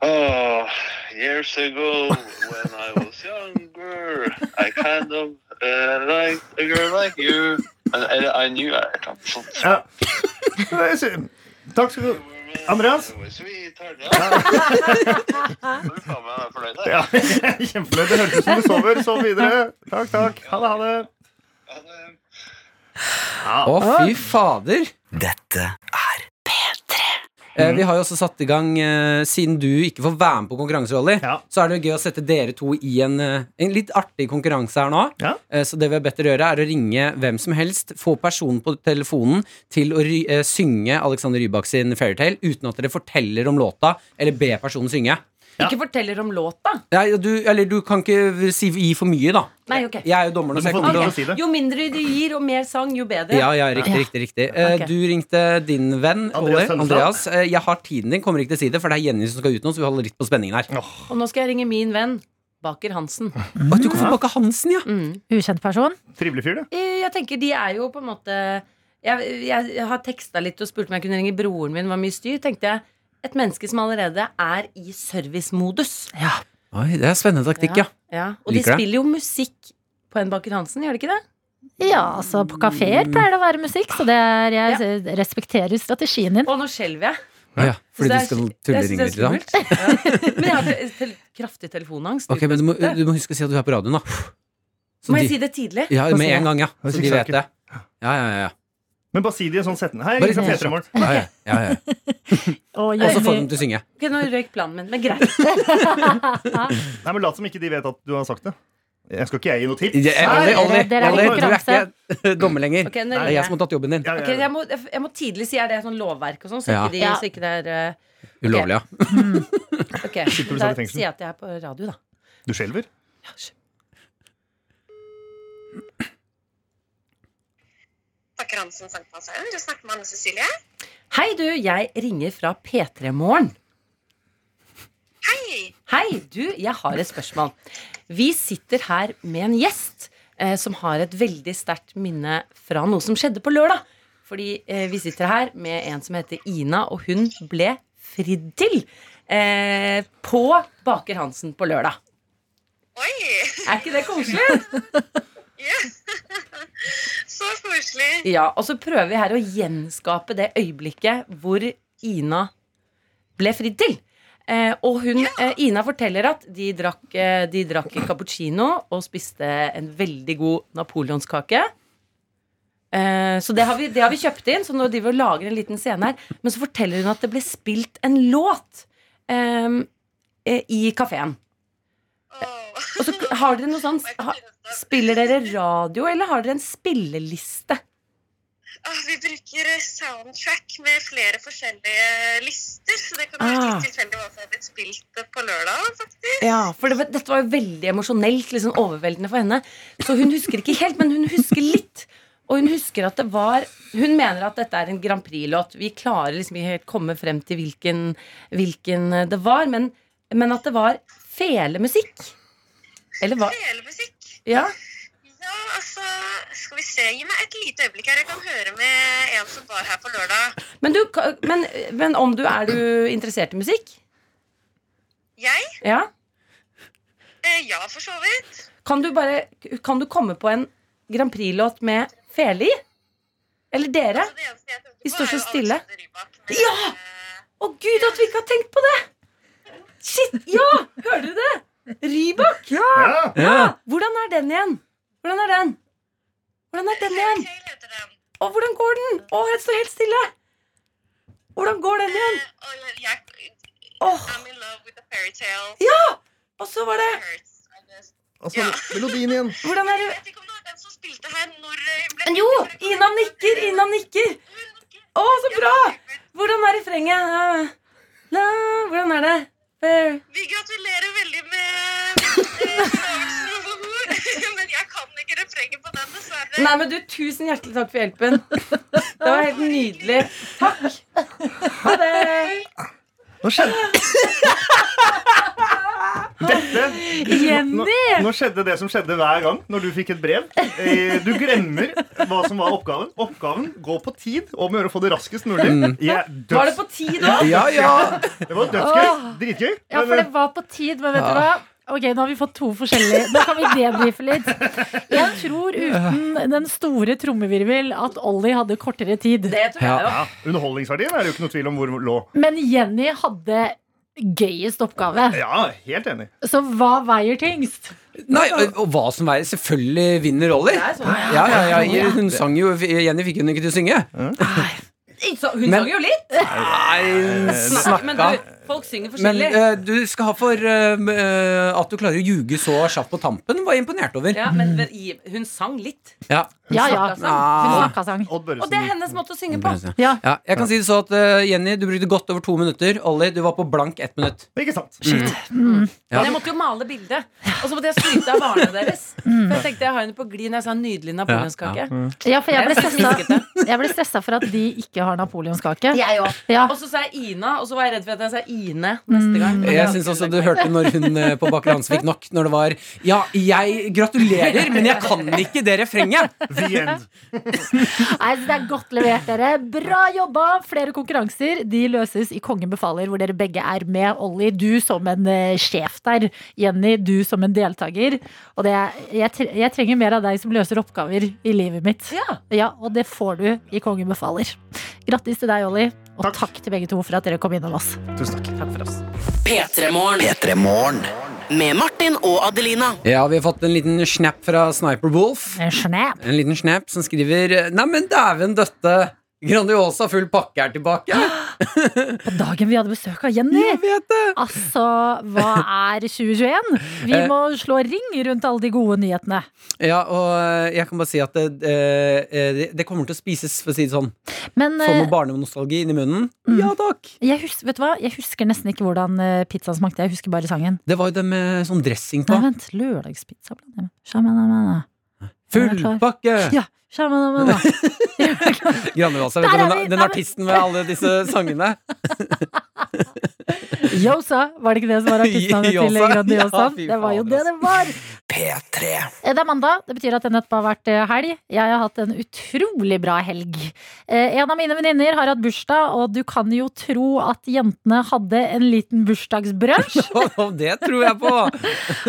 Oh, years ago, when I was younger, I kind of uh, liked a girl like you. And I, I knew I had Ja. Takk skal du Andreas? Ja. Der. Ja, Kjempefornøyd. Det hørtes ut som du sover. Sov videre. Takk, takk. Ha det, ha det. Ja, Å, fy fader! Dette er Eh, vi har jo også satt i gang, eh, siden du ikke får være med på konkurranseroller, Ja. så er det jo gøy å sette dere to i en, eh, en litt artig konkurranse her nå. Ja. Eh, så det vi har bedt dere gjøre, er å ringe hvem som helst, få personen på telefonen til å ry eh, synge Alexander Rybak sin Fairytale uten at dere forteller om låta, eller be personen synge. Ikke forteller om låta. Nei, du, eller du kan ikke si, gi for mye, da. Nei, ok. Jeg er jo dommeren, så jeg kommer til til å si. Jo mindre du gir, og mer sang, jo bedre. ja, ja, riktig, riktig, riktig. Eh, Ok. Du ringte din venn, Andreas Olli. Andreas. Eh, jeg har tiden din, kommer ikke til å si det, for det er Jenny som skal ut nå, så vi holder litt på spenningen her. Og nå skal jeg ringe min venn Baker Hansen. Å, du kan få Baker Hansen, ja! Mm. Ukjent person. Trivelig fyr, det. Eh, Jeg tenker de er jo på en måte Jeg, jeg, jeg har teksta litt og spurt om jeg kunne ringe broren min. Var mye styr. Tenkte jeg et menneske som allerede er i servicemodus. Ja. Oi, det er spennende taktikk, ja. Ja. Og Liker de det. spiller jo musikk på en Baker Hansen, gjør de ikke det? Ja, altså på kafeer pleier det å være musikk, så det er, jeg respekterer strategien din. Og nå skjelver jeg. Ja. Fordi du skal tulleringe det litt. Ja. Men jeg har te- kraftig telefonangst. Ok, men du må, du må huske å si at du er på radioen, da. Så Må jeg si det tidlig? Ja, med en gang, ja. Så de vet det. Ja, ja, ja. Ja. Men bare si det i en sånn setning. Hei, Bare fra P3 Morgen. Ja, ja, ja, ja. Og Og så får Jenny, de til å synge. Ok, Nå røyk planen min, men greit. Nei, men Lat som ikke de vet at du har sagt det. Jeg skal ikke jeg gi noe tips. Ja, Olli, Olli, dere er i Olli, du er konkurranse. ikke dommer lenger. Ok, nå Det er jeg som har tatt jobben din. Ja, ja, Ok, ja. jeg, må, jeg må tidlig si er det sånn lovverk og sånn, så, Ja. ikke de, Ja. så ikke det er eh, Ulovlig, ja. Ok, Sitter du Da i fengsel? sier jeg at jeg er på radio, da. Du skjelver? Bakker Hansen Sankthanshaugen. Du snakker med Anne Cecilie. Hei, du. Jeg ringer fra P3 Morgen. Hei! Hei, du. Jeg har et spørsmål. Vi sitter her med en gjest eh, som har et veldig sterkt minne fra noe som skjedde på lørdag. Fordi eh, vi sitter her med en som heter Ina, og hun ble fridd til eh, på Baker Hansen på lørdag. Oi! Er ikke det koselig? Ja. Så koselig. Ja, og så prøver vi her å gjenskape det øyeblikket hvor Ina ble fridd til. Eh, og hun, eh, Ina forteller at de drakk, eh, de drakk cappuccino og spiste en veldig god napoleonskake. Eh, så det har, vi, det har vi kjøpt inn, så nå driver vi og lager en liten scene her. Men så forteller hun at det ble spilt en låt i kafeen. Og så har dere noe sånn Spiller dere radio, eller har dere en spilleliste? Ah, Vi bruker eh, soundtrack med flere forskjellige lister, så det kan være Ah. litt tilfeldig hva som har blitt spilt eh, på lørdag, faktisk. Ja, for det, dette var jo veldig emosjonelt, liksom overveldende for henne. Så hun husker ikke helt, men hun husker litt. Og hun husker at det var Hun mener at dette er en Grand Prix-låt. Vi klarer liksom ikke helt komme frem til hvilken, hvilken det var, men, men at det var felemusikk. Eller hva? Felemusikk. Ja. Ja, altså Skal vi se. Gi meg et lite øyeblikk her. Jeg kan høre med en som var her på lørdag. Men, du, men, men om du er du interessert i musikk? Jeg? Ja? Eh, ja, for så vidt. Kan du bare Kan du komme på en Grand Prix-låt med fele i? Eller dere? Altså, De står så stille. Ja! eh, Å gud, at vi ikke har tenkt på det! Shit, ja! Hører du det? Rybak! Ja. Ja! Hvordan er den igjen? Hvordan er den? Hvordan er den igjen? Å, hvordan går den? Å, jeg står helt stille. Hvordan går den igjen? Oh. jeg, ja! Og så var det. Altså, melodien igjen. Hvordan er Jeg det vet ikke om det var den som spilte her når Men jo! Ina nikker! Ina nikker! Å, så bra! Hvordan er refrenget? Ah, hvordan er det? Vi gratulerer veldig med med men jeg kan ikke refrenget på den, dessverre. Nei, men du, Tusen hjertelig takk for hjelpen. Det var helt nydelig. Takk. Ha det. Nå skjedde Dette Jenny! Nå, nå skjedde det som skjedde hver gang når du fikk et brev. Eh, Du glemmer hva som var oppgaven. Oppgaven går på tid og må gjøre å få det raskest mulig. Er Var det på tid òg? Ja, ja. Det var dødsgøy. Dritgøy. Ja, for det var på tid, men vet du hva? Ok, nå har vi fått to forskjellige. Nå kan vi debrife litt. Jeg tror uten den store trommevirvel at Ollie hadde kortere tid. Det tror jeg jo. Ja, Underholdningsverdien er det jo ikke noe tvil om hvor lå. Men Jenny hadde gøyest oppgave. Ja, helt enig. Så hva veier tyngst? Nei, og, og hva som veier Selvfølgelig vinner Ollie. Sånn, Ja, ja, ja. Hun sang jo Jenny fikk hun ikke til å synge. Nei. Hun sang jo litt. Nei, snakka. Folk synger Men forskjellig. eh, du skal ha for eh, at du klarer å ljuge så kjapt på tampen, var jeg imponert over. Ja, men men i- hun sang litt. Ja. Ja, ja. snakka Hun Ja. snakka sang. Odd Og det er hennes måte å synge på. Ja. Ja, jeg kan si det så at eh, Jenny, du brukte godt over to minutter. Ollie, du var på blank ett minutt. Ikke sant? Ja. Men jeg måtte jo male bildet. Og så måtte jeg skryte av varene deres. For jeg tenkte jeg har henne på glid når jeg sa nydelig napoleonskake. Ja, for jeg ble stressa. Jeg ble stressa for at de ikke har napoleonskake. Jeg òg. Ja. Og så sa jeg Ina, og så var jeg redd for at jeg sa Ine neste gang. Mm. Jeg syns også du hørte når hun eh, på Baker Hans fikk nok. Når det var Ja, jeg gratulerer, men jeg kan ikke det refrenget! The end. Nei, så Det er godt levert, dere. Bra jobba! Flere konkurranser de løses i Kongen befaler, hvor dere begge er med. Ollie, du som en eh, sjef der. Jenny, du som en deltaker. Og det er, jeg, jeg trenger mer av deg som løser oppgaver i livet mitt. Ja. og det får du i Kongen befaler. Grattis til deg, Ollie. Og Takk. takk til begge to for at dere kom innom oss. Tusen takk. Takk for oss. P3 Morgen. P3 Morgen. Med Martin og Adelina. Ja, vi har fått en liten snap fra Sniper Wolf. En Snap. En liten snap som skriver Neimen, dæven døtte! Grandiosa full pakke er tilbake. På dagen vi hadde besøk av Jenny. Jeg vet det! Altså, hva er 2021? Vi Eh. må slå ring rundt alle de gode nyhetene. Ja, og eh, jeg kan bare si at det, eh, det, det kommer til å spises, for å si det sånn. Men Få noe barnenostalgi inn i munnen. Mm. Ja takk! jeg, husker, vet du hva? jeg husker nesten ikke hvordan pizzaen smakte. Jeg husker bare sangen. Det var jo det med sånn dressing på. Nei, vent. Lørdagspizza. Full pakke! Ja. Grandiosa, vet du, den, den artisten med alle disse sangene. Yosa, var det ikke det som var artistnavnet til? Grandiosa? Ja, det var jo det det var. P3. Eh, Det er mandag. Det betyr at det nettopp har vært eh, helg. Jeg har hatt en utrolig bra helg. Eh, En av mine venninner har hatt bursdag, og du kan jo tro at jentene hadde en liten bursdagsbrunsj. Det tror jeg på!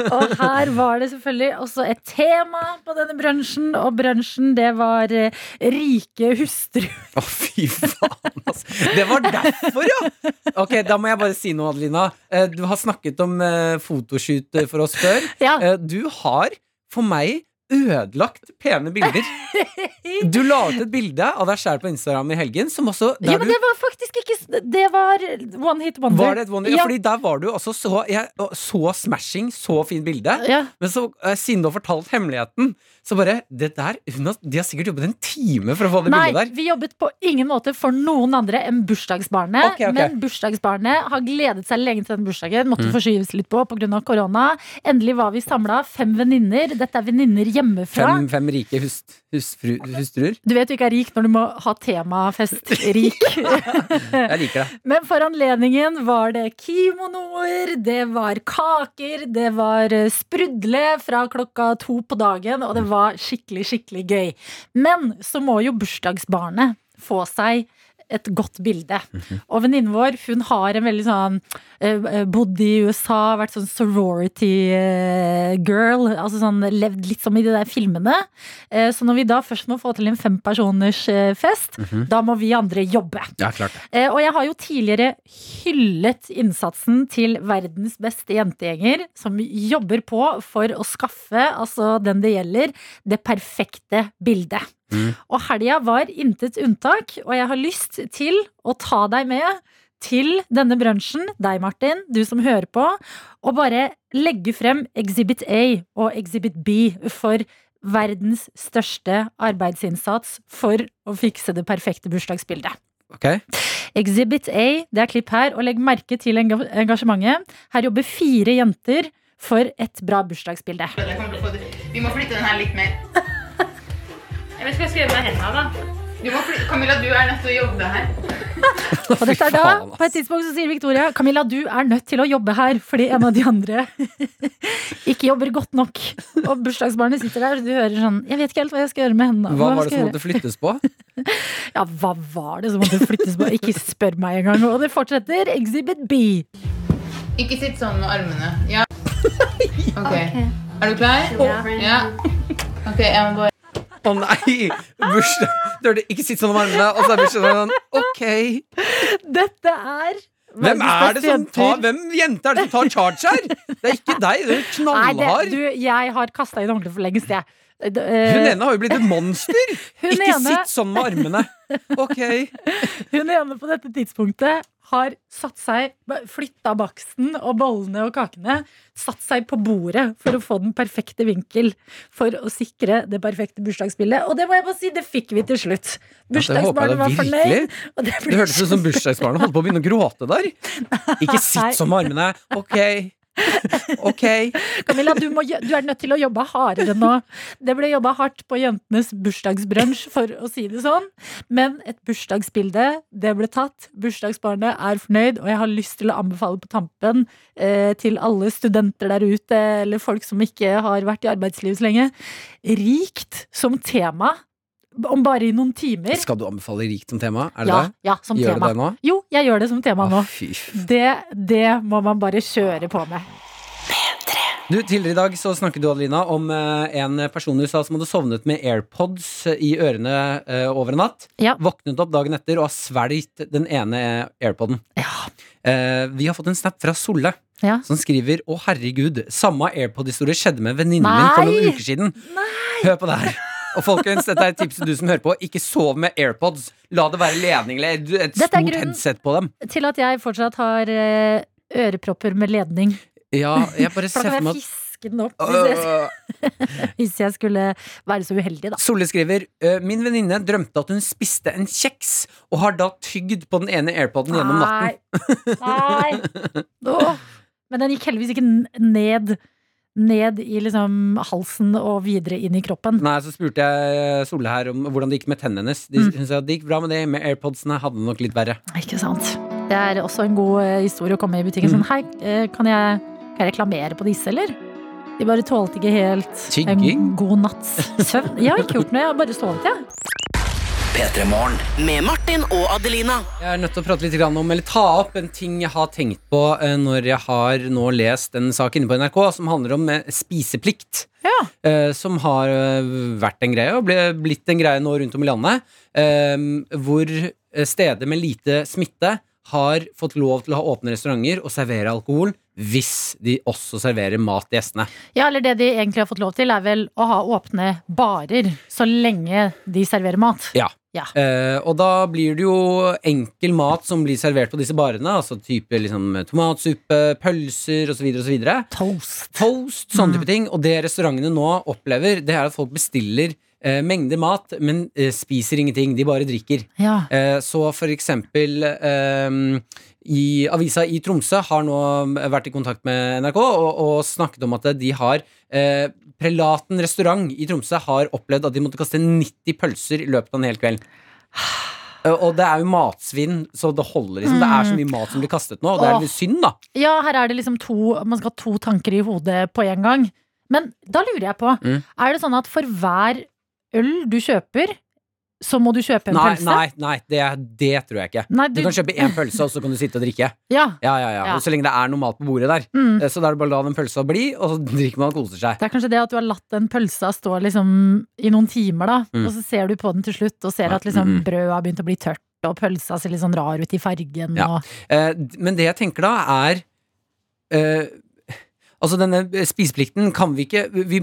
Og her var det selvfølgelig også et tema på denne brunsjen, og brunsjen det var eh, rike hustruer. Å, fy faen, altså. Det var derfor, ja! Ok, Da må jeg bare si noe, Adelina. Eh, Du har snakket om eh, fotoshoot for oss før. Ja. Du har for meg ødelagt pene bilder. Du la ut et bilde av deg sjæl på Instagram i helgen som også Ja, men det var faktisk ikke Det var one hit wonder. var det et wonder? Ja, Ja. fordi der var du altså så, jeg, så smashing, så fint bilde. Ja. Men så, siden du har fortalt hemmeligheten, så bare det der, har, De har sikkert jobbet en time for å få det Nei, bildet der. Nei, vi jobbet på ingen måte for noen andre enn bursdagsbarnet. Okay, okay. Men bursdagsbarnet har gledet seg lenge til den bursdagen. Måtte forskyves litt på pga. korona. Endelig var vi samla, fem venninner. Dette er venninner hjemmefra. Fem, fem rike hust, husfru, hustruer. Du vet du ikke er rik når du må ha temafest rik. Jeg liker det. Men for anledningen var det kimonoer, det var kaker, det var sprudle fra klokka to på dagen, og det var skikkelig, skikkelig gøy. Men så må jo bursdagsbarnet få seg et godt bilde. Og venninnen vår hun har en veldig sånn eh, Bodd i USA, vært sånn sorority eh, girl. Altså sånn Levd litt som i de der filmene. Eh, så når vi da først må få til en fempersoners eh, fest, da må vi andre jobbe. Ja. Eh, og jeg har jo tidligere hyllet innsatsen til verdens beste jentegjenger, som jobber på for å skaffe, altså den det gjelder, det perfekte bildet. Mm. Og helga var intet unntak, og jeg har lyst til å ta deg med til denne brunsjen, deg Martin, du som hører på, og bare legge frem Exhibit A og Exhibit B for verdens største arbeidsinnsats for å fikse det perfekte bursdagsbildet. Ok. Exhibit A, det er klipp her, og legg merke til engasjementet. Her jobber fire jenter for et bra bursdagsbilde. Vi må flytte den her litt mer. Jeg vet ikke hva jeg skal gjøre med hendene da. Du må Camilla, du er nødt til å jobbe her. Og dette er da, på et tidspunkt så sier Victoria Camilla, du er nødt til å jobbe her, fordi en av de andre ikke jobber godt nok. Og bursdagsbarnet sitter der, og du hører sånn Jeg vet ikke helt hva jeg skal gjøre med hendene. Hva var det som måtte flyttes på? Ja, hva var det som måtte flyttes på? Ikke spør meg engang. Og det fortsetter. Exhibit B. Ikke sitt sånn med armene. Ja. Ok. Er du klar? Ja. Ok, jeg må bare Å nei! Bursdag Du hørte ikke sitt sånn om armene, og så er bursdagen sånn Ok. Dette er Hvem er det som tar. Hvem jente er det som tar charge her? Det er ikke deg, du er Nei, det, knallhard. du, jeg har kasta inn håndkleet for lengst, jeg. Hun eh, ene har jo blitt et monster! Hun Ikke ene- sitt sånn med armene. Ok. Hun ene på dette tidspunktet har satt seg, flytta baksten og bollene og kakene, satt seg på bordet for å få den perfekte vinkel for å sikre det perfekte bursdagsbildet. Og det må jeg bare si, det fikk vi til slutt. Bursdagsbarnet var fornøyd. Det Det hørtes ut som bursdagsbarnet holdt på å begynne å gråte der. Ikke sitt med armene. Ok. Ok. Camilla, du, må, du er nødt til å jobbe hardere nå. Det ble jobba hardt på jentenes bursdagsbrunsj, for å si det sånn. Men et bursdagsbilde, det ble tatt. Bursdagsbarnet er fornøyd, og jeg har lyst til å anbefale på tampen eh, til alle studenter der ute, eller folk som ikke har vært i arbeidslivet så lenge. Rikt som tema. Om bare i noen timer. Skal du anbefale rikt som tema? Er det Ja, det? ja, som Gjør du tema. det nå? Jo, jeg gjør det som tema nå. Fy Det, det må man bare kjøre på med. Du, Tidligere i dag så snakket du Adelina, om eh, en person i USA som hadde sovnet med AirPods i ørene uh, over en natt. Ja. Våknet opp dagen etter og har svelget den ene AirPoden. Eh, vi har fått en snap fra Solle. Ja. Som skriver 'Å, herregud, samme AirPod-historie skjedde med venninnen min for noen uker siden'. Hør på det her. Og folkens, dette er et tips til du som hører på. Ikke sov med AirPods. La det være ledning eller et Dette stort headset på dem. Til at jeg fortsatt har eh, ørepropper med ledning. Ja, jeg bare ser for meg at den opp hvis jeg, hvis jeg skulle være så uheldig, da. Solle skriver «Eh, Min venninne drømte at hun spiste en kjeks Og har da tygd på den ene airpoden gjennom natten Nei. nei. Men den gikk heldigvis ikke ned ned i liksom halsen og videre inn i kroppen. Nei, så spurte jeg Solle her om hvordan det gikk med tennene hennes. De, mm. at det gikk bra med det, med airpodsene hadde det nok litt verre. Ikke sant. Det er også en god eh, historie å komme i butikken mm. sånn Hei, eh, kan jeg, kan jeg reklamere på disse, eller? De bare tålte ikke helt Tygging. en god natts søvn. Jeg har ikke gjort noe, jeg har bare sovet, jeg. Ja. P3morgen med Martin og Adelina. Jeg er nødt til å prate litt om, eller ta opp en ting jeg har tenkt på eh, når jeg har nå lest en sak inne på NRK som handler om eh, spiseplikt. Ja. Eh, som har vært en greie, og blitt en greie nå rundt om i landet. Ehm, hvor steder med lite smitte har fått lov til å ha åpne restauranter og servere alkohol hvis de også serverer mat til gjestene. Ja, eller det de egentlig har fått lov til, er vel å ha åpne barer så lenge de serverer mat. Ja, ja. Eh, og da blir det jo enkel mat som blir servert på disse barene. Altså type liksom, tomatsuppe, pølser osv. osv. Toast. Toast, sånne type ting. Og det restaurantene nå opplever, det er at folk bestiller eh, mengder mat, men eh, spiser ingenting. De bare drikker. Ja. Eh, så for eksempel eh, i avisa i Tromsø har nå vært i kontakt med NRK og, og snakket om at de har eh, Prelaten restaurant i Tromsø har opplevd at de måtte kaste 90 pølser i løpet av en hel kveld. Og det er jo matsvinn, så det holder liksom. Det er så mye mat som blir kastet nå, og det er litt synd, da. ja, her er det liksom to Man skal ha to tanker i hodet på en gang. Men da lurer jeg på, Mm. er det sånn at for hver øl du kjøper, så må du kjøpe en Nei, pølse? nei, nei det, det tror jeg ikke. Nei, Du kan kjøpe én pølse, og så kan du sitte og drikke. Ja. Ja, ja, ja. Og så lenge det er noe mat på bordet der. Mm. Eh, Så da er det bare å la den pølsa bli, og så drikker man og koser seg. Det er kanskje det at du har latt den pølsa stå liksom i noen timer, da. Mm. Og så ser du på den til slutt og ser at liksom brødet har begynt å bli tørt, og pølsa ser litt sånn rar ut i fargen. Og... Eh, men det jeg tenker da, er eh, Altså, denne spiseplikten kan vi ikke Vi,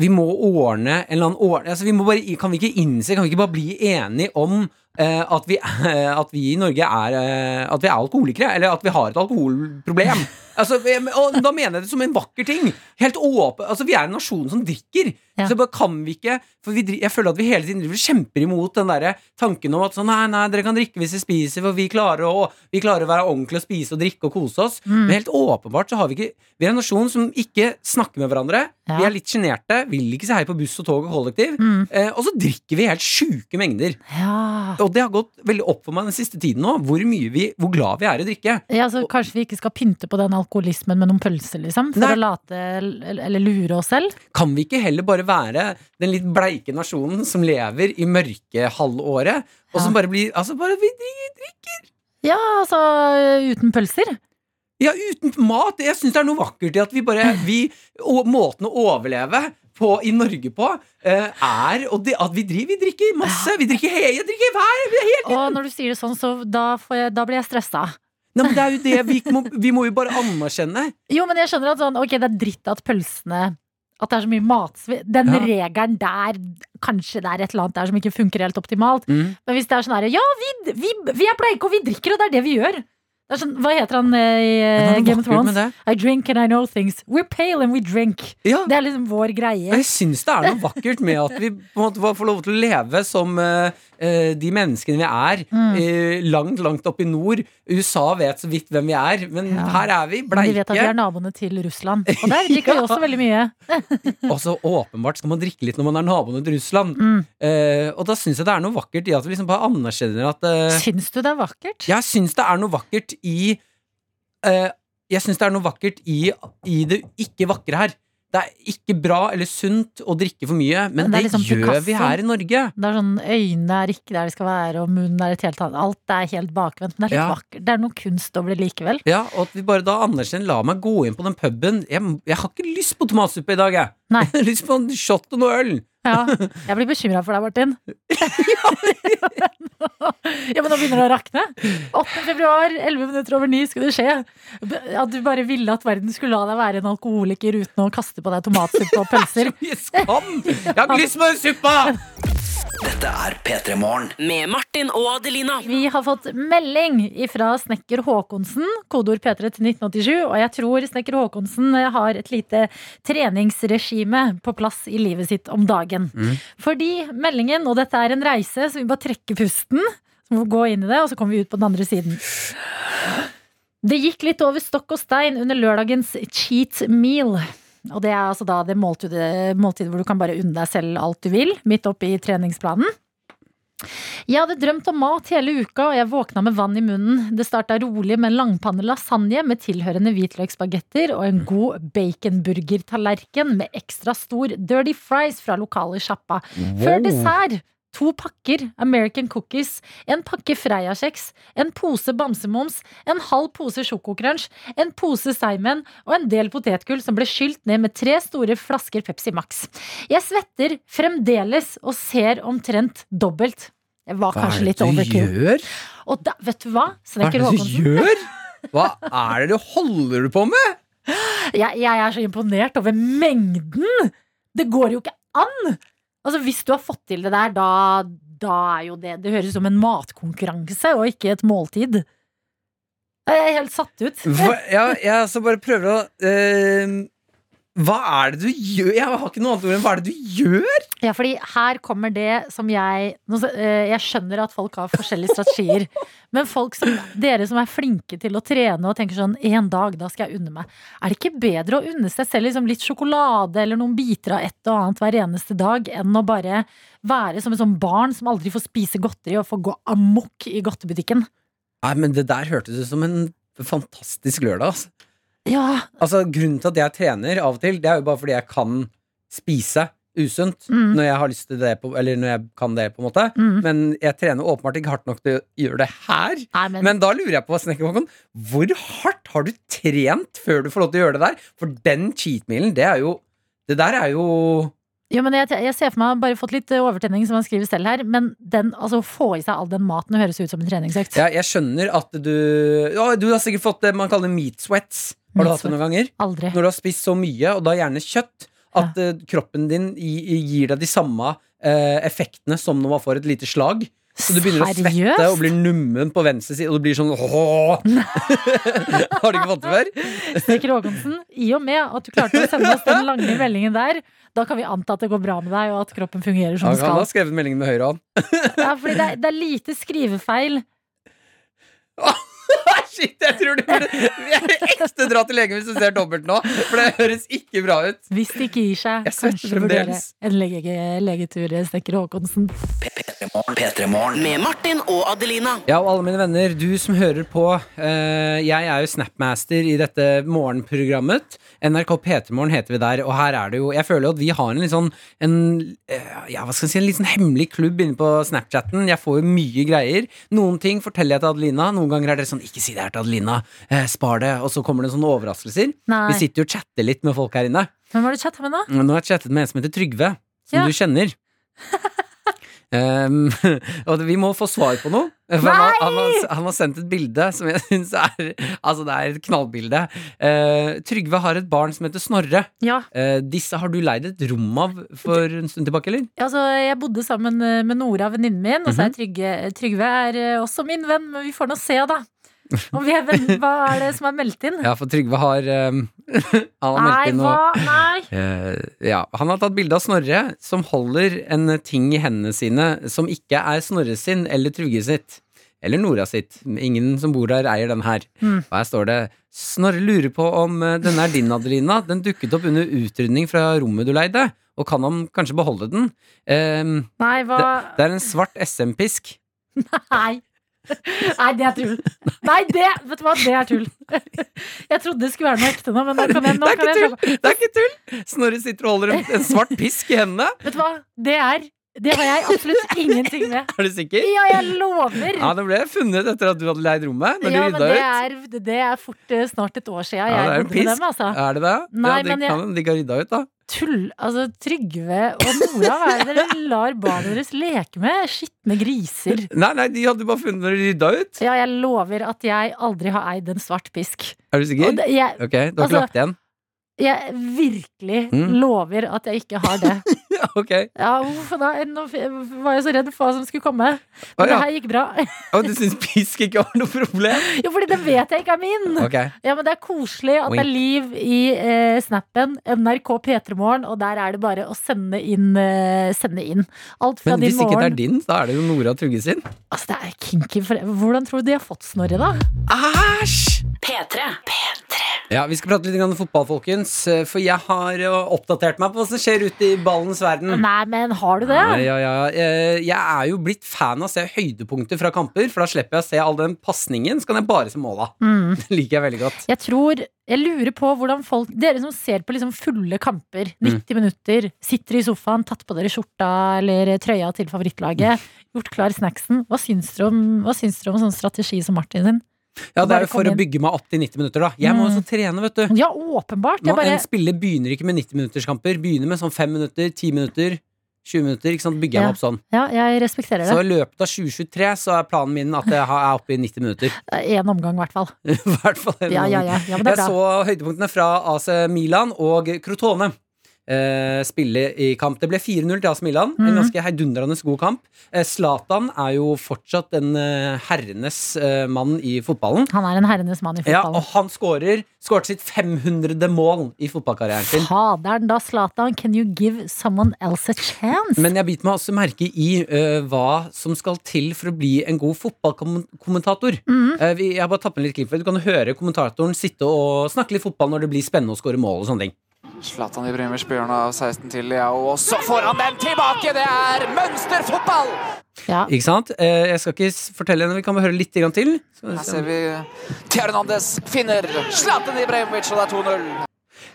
vi må ordne en eller annen ordne altså, vi bare, Kan vi ikke innse, kan vi ikke bare bli enige om uh, at, vi, at vi i Norge er uh, At vi er alkoholikere, eller at vi har et alkoholproblem. Altså, og da mener jeg det som en vakker ting. Helt åpen, altså Vi er en nasjon som drikker. Ja. Så bare kan vi ikke For vi, Jeg føler at vi hele tiden driver og kjemper imot den der tanken om at sånn, nei, nei, dere kan drikke hvis dere spiser, for vi klarer å, vi klarer å være ordentlig og spise og drikke og kose oss. Mm. Men helt åpenbart så har vi ikke Vi er en nasjon som ikke snakker med hverandre. Ja. Vi er litt sjenerte, vil ikke si hei på buss og tog og kollektiv. Mm. Eh, og så drikker vi helt sjuke mengder. Ja. Og det har gått veldig opp for meg den siste tiden nå, hvor mye vi, hvor glad vi er i å drikke. Ja, så Kanskje vi ikke skal pynte på den alkoholismen med noen pølser, liksom? For Nei. å late eller lure oss selv? Kan vi ikke heller bare være den litt bleike nasjonen som lever i mørkehalvåret, og som Ja. bare blir Altså, bare vi drikker. Ja, altså uten pølser. Ja, uten mat. Jeg syns det er noe vakkert i at vi bare vi, og Måten å overleve på i Norge på, eh, er og det, at vi driver Vi drikker masse. Vi drikker he, jeg drikker hver er Og når du sier det sånn, så da, får jeg, da blir jeg stressa. Nei, men det er jo det vi må, vi må jo bare anerkjenne. Jo, men jeg skjønner at sånn, ok, det er dritt at pølsene At det er så mye matsvinn. Den Ja. regelen der, kanskje det er et eller annet der som ikke funker helt optimalt. Mm. Men hvis det er sånn herre ja, vi, vi, vi er bleike og vi drikker, og det er det vi gjør. Det sånn, hva heter han eh, i er Game of Thrones? I drink and I know things. We're pale and we drink. Ja. Det er liksom vår greie. Jeg syns det er noe vakkert med at vi på en måte får lov til å leve som eh, de menneskene vi er. Mm. eh, langt, langt oppe i nord. USA vet så vidt hvem vi er, men Ja. her er vi, Men de vet at vi er naboene til Russland. Og der drikker vi også veldig mye. Og så åpenbart skal man drikke litt når man er naboene til Russland. Mm. Eh, og da syns jeg det er noe vakkert i at vi liksom bare anerkjenner at eh, Syns du det er vakkert? Jeg syns det er noe vakkert i eh, Jeg syns det er noe vakkert i, i det ikke vakre her. Det er ikke bra eller sunt å drikke for mye, men, det det, liksom gjør Picasso. vi her i Norge. Det er sånn Øynene er ikke der de skal være, og munnen er et helt annet. Alt er helt bakvendt, men det er litt Ja. vakkert. Det er noe kunst over det likevel. Ja, og at vi bare da anerkjenner La meg gå inn på den puben. Jeg, jeg har ikke lyst på tomatsuppe i dag, jeg. Nei. Jeg har lyst på en shot og noe øl. Ja, jeg blir bekymra for deg, Martin. ja, men nå begynner det å rakne. 8. februar, 11 minutter over 9 skulle det skje. At du bare ville at verden skulle la deg være en alkoholiker uten å kaste på deg tomatsuppe og pølser. Mye skam! Jeg har ikke lyst på den suppa! Dette er P3 Morgen. Med Martin og Adelina. Vi har fått melding fra snekker Håkonsen, kodeord P3 til 1987. Og jeg tror snekker Håkonsen har et lite treningsregime på plass i livet sitt om dagen. Fordi meldingen, og dette er en reise, så vi bare trekker pusten. Så må vi gå inn i det, og så kommer vi ut på den andre siden. Det gikk litt over stokk og stein under lørdagens cheat meal. Og det er altså da det måltidet, måltidet hvor du kan bare unne deg selv alt du vil, midt oppi treningsplanen. Jeg hadde drømt om mat hele uka, og jeg våkna med vann i munnen. Det starta rolig med en langpanne lasagne med tilhørende hvitløksbagetter og en god baconburgertallerken med ekstra stor dirty fries fra lokale sjappa. Før dessert to pakker American cookies, en pakke Freia-kjeks, en pose bamsemums, en halv pose sjokokransj, en pose Simon og en del potetgull som ble skylt ned med tre store flasker Pepsi Max. Jeg svetter fremdeles og ser omtrent dobbelt. Det var Hva er det du gjør? Og da, vet du hva? Hva er det du gjør? Hva er det du holder på med? Jeg, jeg er så imponert over mengden! Det går jo ikke an! Altså, hvis du har fått til det der, da, da er jo det Det høres ut som en matkonkurranse og ikke et måltid. Jeg er helt satt ut. Hva, ja, jeg altså bare prøver å eh, Hva er det du gjør? Jeg har ikke noe annet ord enn hva er det du gjør? Ja, fordi her kommer det som jeg eh, Jeg skjønner at folk har forskjellige strategier. Men folk som dere som er flinke til å trene og tenker sånn En dag, da skal jeg unne meg. Er det ikke bedre å unne seg selv liksom litt sjokolade eller noen biter av et og annet hver eneste dag, enn å bare være som et sånt barn som aldri får spise godteri og får gå amok i godtebutikken? Nei, men det der hørtes ut som en fantastisk lørdag. Altså. Ja, Altså, grunnen til at jeg trener av og til, det er jo bare fordi jeg kan spise usunt Mm. når jeg har lyst til det, på, eller når jeg kan det, på en måte. Mm. Men jeg trener åpenbart ikke hardt nok til å gjøre det her. nei, men, Men da lurer jeg på, Snekkerkongen, hvor hardt har du trent før du får lov til å gjøre det der? For den cheatmealen, det er jo Det der er jo Ja, men jeg, jeg ser for meg bare fått litt overtenning, som han skriver selv her. Men den, altså, få i seg all den maten høres ut som en treningsøkt. ja, Jeg skjønner at du ja, Du har sikkert fått det man kaller meat sweats. Har du hatt det noen ganger? Aldri. Når du har spist så mye, og da gjerne kjøtt, at ja. kroppen din gir deg de samme eh, effektene som når man får et lite slag. Så du begynner å svette Seriøst? og blir nummen på venstre side, og du blir sånn. Har du ikke fått det før? Stikker Håkonsen, i og med at du klarte å sende oss den lange meldingen der, da kan vi anta at det går bra med deg, og at kroppen fungerer som den skal. han har skrevet meldingen med høyre hånd. Ja, fordi det er, det er lite skrivefeil. Shit, jeg tror du burde ekte dra til legen hvis du ser dobbelt nå, for det høres ikke bra ut. Hvis det ikke gir seg, Jeg kanskje vurdere en lege, legetur, Snekker Håkonsen. P3morgen. Med Martin og Adelina. Ja, og alle mine venner, du som hører på. eh, jeg er jo Snapmaster i dette morgenprogrammet. NRK P3morgen heter vi der, og her er det jo Jeg føler jo at vi har en litt sånn en, eh, Ja, hva skal jeg si, en litt sånn hemmelig klubb inne på Snapchatten. Jeg får jo mye greier. Noen ting forteller jeg til Adelina. Noen ganger er det sånn Ikke si det her til Adelina. Eh, spar det. Og så kommer det sånne overraskelser. Nei. Vi sitter jo og chatter litt med folk her inne. Hvem har du chatta med nå? Nå har jeg chattet med en som heter Trygve, som Ja. du kjenner. Um, og vi må få svar på noe. For han, har, han, har, han har sendt et bilde som jeg syns er Altså, det er et knallbilde. Uh, Trygve har et barn som heter Snorre. Ja, Uh, disse har du leid et rom av for en stund tilbake, eller? altså Jeg bodde sammen eh, med Nora, venninnen min, og så Mhm. er Trygve, Trygve er eh, også min venn, men vi får nå se, da. Om vi er venn, hva er det som er meldt inn? Ja, for Trygve har um, Han har meldt inn hva? Nei. Eh, ja, Han har tatt bilde av Snorre som holder en ting i hendene sine som ikke er Snorre sin eller Trygve sitt. Eller Nora sitt. Ingen som bor der, eier den her. Mm. Og her står det Snorre lurer på om eh, denne er din, Adelina. Den dukket opp under utrydning fra rommet du leide. Og kan han kanskje beholde den? Um, Nei, hva det, det er en svart SM-pisk. Nei. Nei, det er tull. Nei, det, vet du hva, det er tull. Jeg trodde det skulle være noe ekte nå, men nå kan jeg, nå Det er ikke tull! Snorre sitter og holder en, en svart pisk i hendene. Vet du hva, det er Det har jeg absolutt ingenting med. Er du sikker? Ja, jeg lover! Ja, Det ble funnet etter at du hadde leid rommet. Når Ja, du men det er, det er fort eh, snart et år siden Ja, jeg bodde med dem, altså. Er det det? Nei, ja, det men jeg- kan de ikke rydda ut, da. Tull. Altså, Trygve og Nora, hva er det dere lar barna deres leke med? Skitne griser. Nei, nei, de hadde bare funnet når de rydda ut. Ja, jeg lover at jeg aldri har eid en svart pisk. Er du sikker? Det, jeg, Ok, du har ikke Altså, lagt igjen? jeg virkelig Mm. lover at jeg ikke har det. Ja, ok. Ja, uff, da, nå var jeg så redd for hva som skulle komme. Men det ja. her gikk bra. Og du syns pisk ikke var noe problem? Jo, fordi det vet jeg ikke er min. Okay. Ja, men det er koselig at det er liv i eh, snappen. NRK P3morgen, og der er det bare å sende inn, eh, sende inn. Alt fra Men din hvis ikke det er din, da er det jo Nora Trugge sin. Altså, det er kinky for Hvordan tror du de har fått Snorre, da? Æsj! P3. Ja, Vi skal prate litt om fotball, folkens. For jeg har jo oppdatert meg på hva som skjer ute i ballens verden. Nei, men har du det? Ja, ja, ja. Eh, Jeg er jo blitt fan av å se høydepunkter fra kamper, for da slipper jeg å se all den pasningen. Så kan jeg bare se måla. Mm. Det liker jeg veldig godt. Jeg tror Jeg lurer på hvordan folk Dere som ser på liksom fulle kamper, Mm. 90 minutter, sitter i sofaen, tatt på dere skjorta eller trøya til favorittlaget, gjort klar snacksen. Hva syns dere om, hva syns dere om sånn strategi som Martin sin? Ja, Det er jo for å bygge meg opp til 90 minutter, da. Jeg må jo også trene, vet du. Ja, åpenbart. Jeg Man, bare, En spiller begynner ikke med 90-minutterskamper. Begynner med sånn 5 minutter, 10 minutter, 20 minutter. Ikke sant? Bygger jeg Ja. meg opp sånn. ja, jeg respekterer det. Så i løpet av 2023 så er planen min at jeg er oppe i 90 minutter. Én omgang, i hvert fall. I hvert fall en Ja, ja, ja. ja men det Jeg er bra. så høydepunktene fra AC Milan og Crotone. Eh, spille i kamp. Det ble 4-0 til AC Milan. En Mhm. ganske heidundrende god kamp. Eh, er jo fortsatt en eh, herrenes eh, mann i fotballen. Han er en herrenes mann i fotballen. Ja, og han skårer Skåret sitt 500. mål i fotballkarrieren sin. Faderen da, Zlatan. Can you give someone else a chance? Men jeg biter meg også merke i eh, hva som skal til for å bli en god fotballkommentator. Mhm. Eh, vi- jeg har bare tatt med litt klipp. Du kan høre kommentatoren sitte og snakke litt fotball når det blir spennende å skåre mål og sånne ting. Zlatan Ibrahimovic på hjørnet av 16 til Leao, og så får han den tilbake! Det er mønsterfotball! ja. Ikke sant? Eh, jeg skal ikke fortelle henne, vi kan bare høre litt grann til. Her ser vi Theo finner Zlatan Ibrahimovic, og det er 2-0.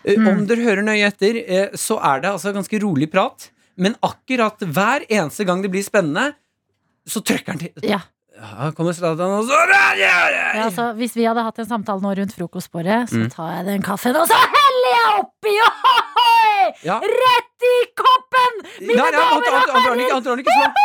Eh, Mm. Om dere hører nøye etter, eh, så er det altså ganske rolig prat. Men akkurat hver eneste gang det blir spennende, så trykker han til. Ja. Ja, kommer Zlatan, og så Ja, altså, hvis vi hadde hatt en samtale nå rundt frokostbordet, så Mm. tar jeg den kaffen, og så er oppi! Ja. Rett i koppen! Mine Nei, damer og herrer! han drar den ikke så langt.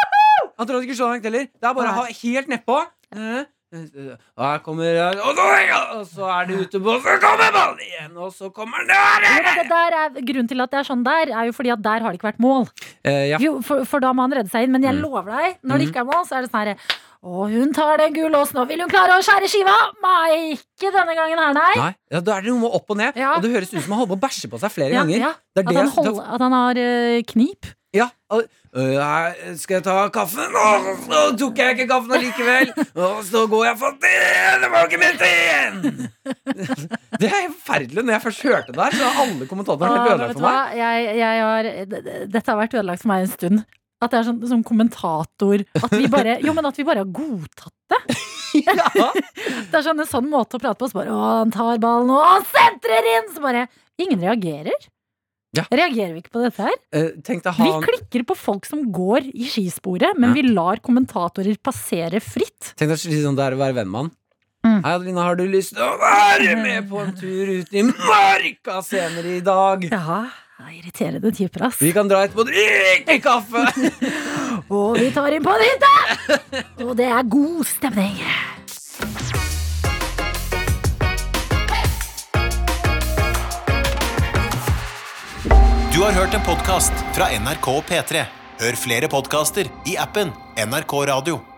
Han ikke så langt heller. Det er bare å ha helt nedpå. Eh, her kommer Og så, er det ute på, så kommer ballen igjen, og så kommer den der! Er, grunnen til at det er sånn der, er jo fordi at der har det ikke vært mål. Eh, ja. Jo, for, for da må han redde seg inn. Men jeg lover deg, når det ikke er mål, så er det sånn herre Å, hun tar den gule låsen, og vil hun klare å skjære skiva? Nei, ikke denne gangen her, nei. Nei, ja, Da er det noe med opp og ned. Ja. Og det høres ut som han holder på å bæsje på seg flere Ja, ganger. ja. Det er At, det han holder, at han har eh, knip. Ja, og, øh, skal jeg ta kaffen? Å, så tok jeg ikke kaffen allikevel. Og så går jeg for det, det var ikke ment igjen! Det er forferdelig. Når jeg først hørte det her, så har alle kommentatorene blitt ødelagt for meg. Jeg, jeg har, dette har vært ødelagt for meg en stund. At det er sånn, som kommentator At vi bare Jo, men at vi bare har godtatt det. det er sånn en sånn måte å prate på. Så bare Å, han tar ballen, og han sentrer inn! Så bare Ingen reagerer. Ja. Reagerer vi ikke på dette her? Eh, han... Vi klikker på folk som går i skisporet, men Ja. vi lar kommentatorer passere fritt. Tenk deg så sånn det er å være venn med han. Mm. Hei, Adelina, har du lyst til å være med på en tur ut i marka senere i dag? Ja, irriterende typer, ass. Vi kan dra etterpå og drikke kaffe! Og vi tar inn på en hytte! Og det er god stemning. Du har hørt en podkast fra NRK P3. Hør flere podkaster i appen NRK Radio.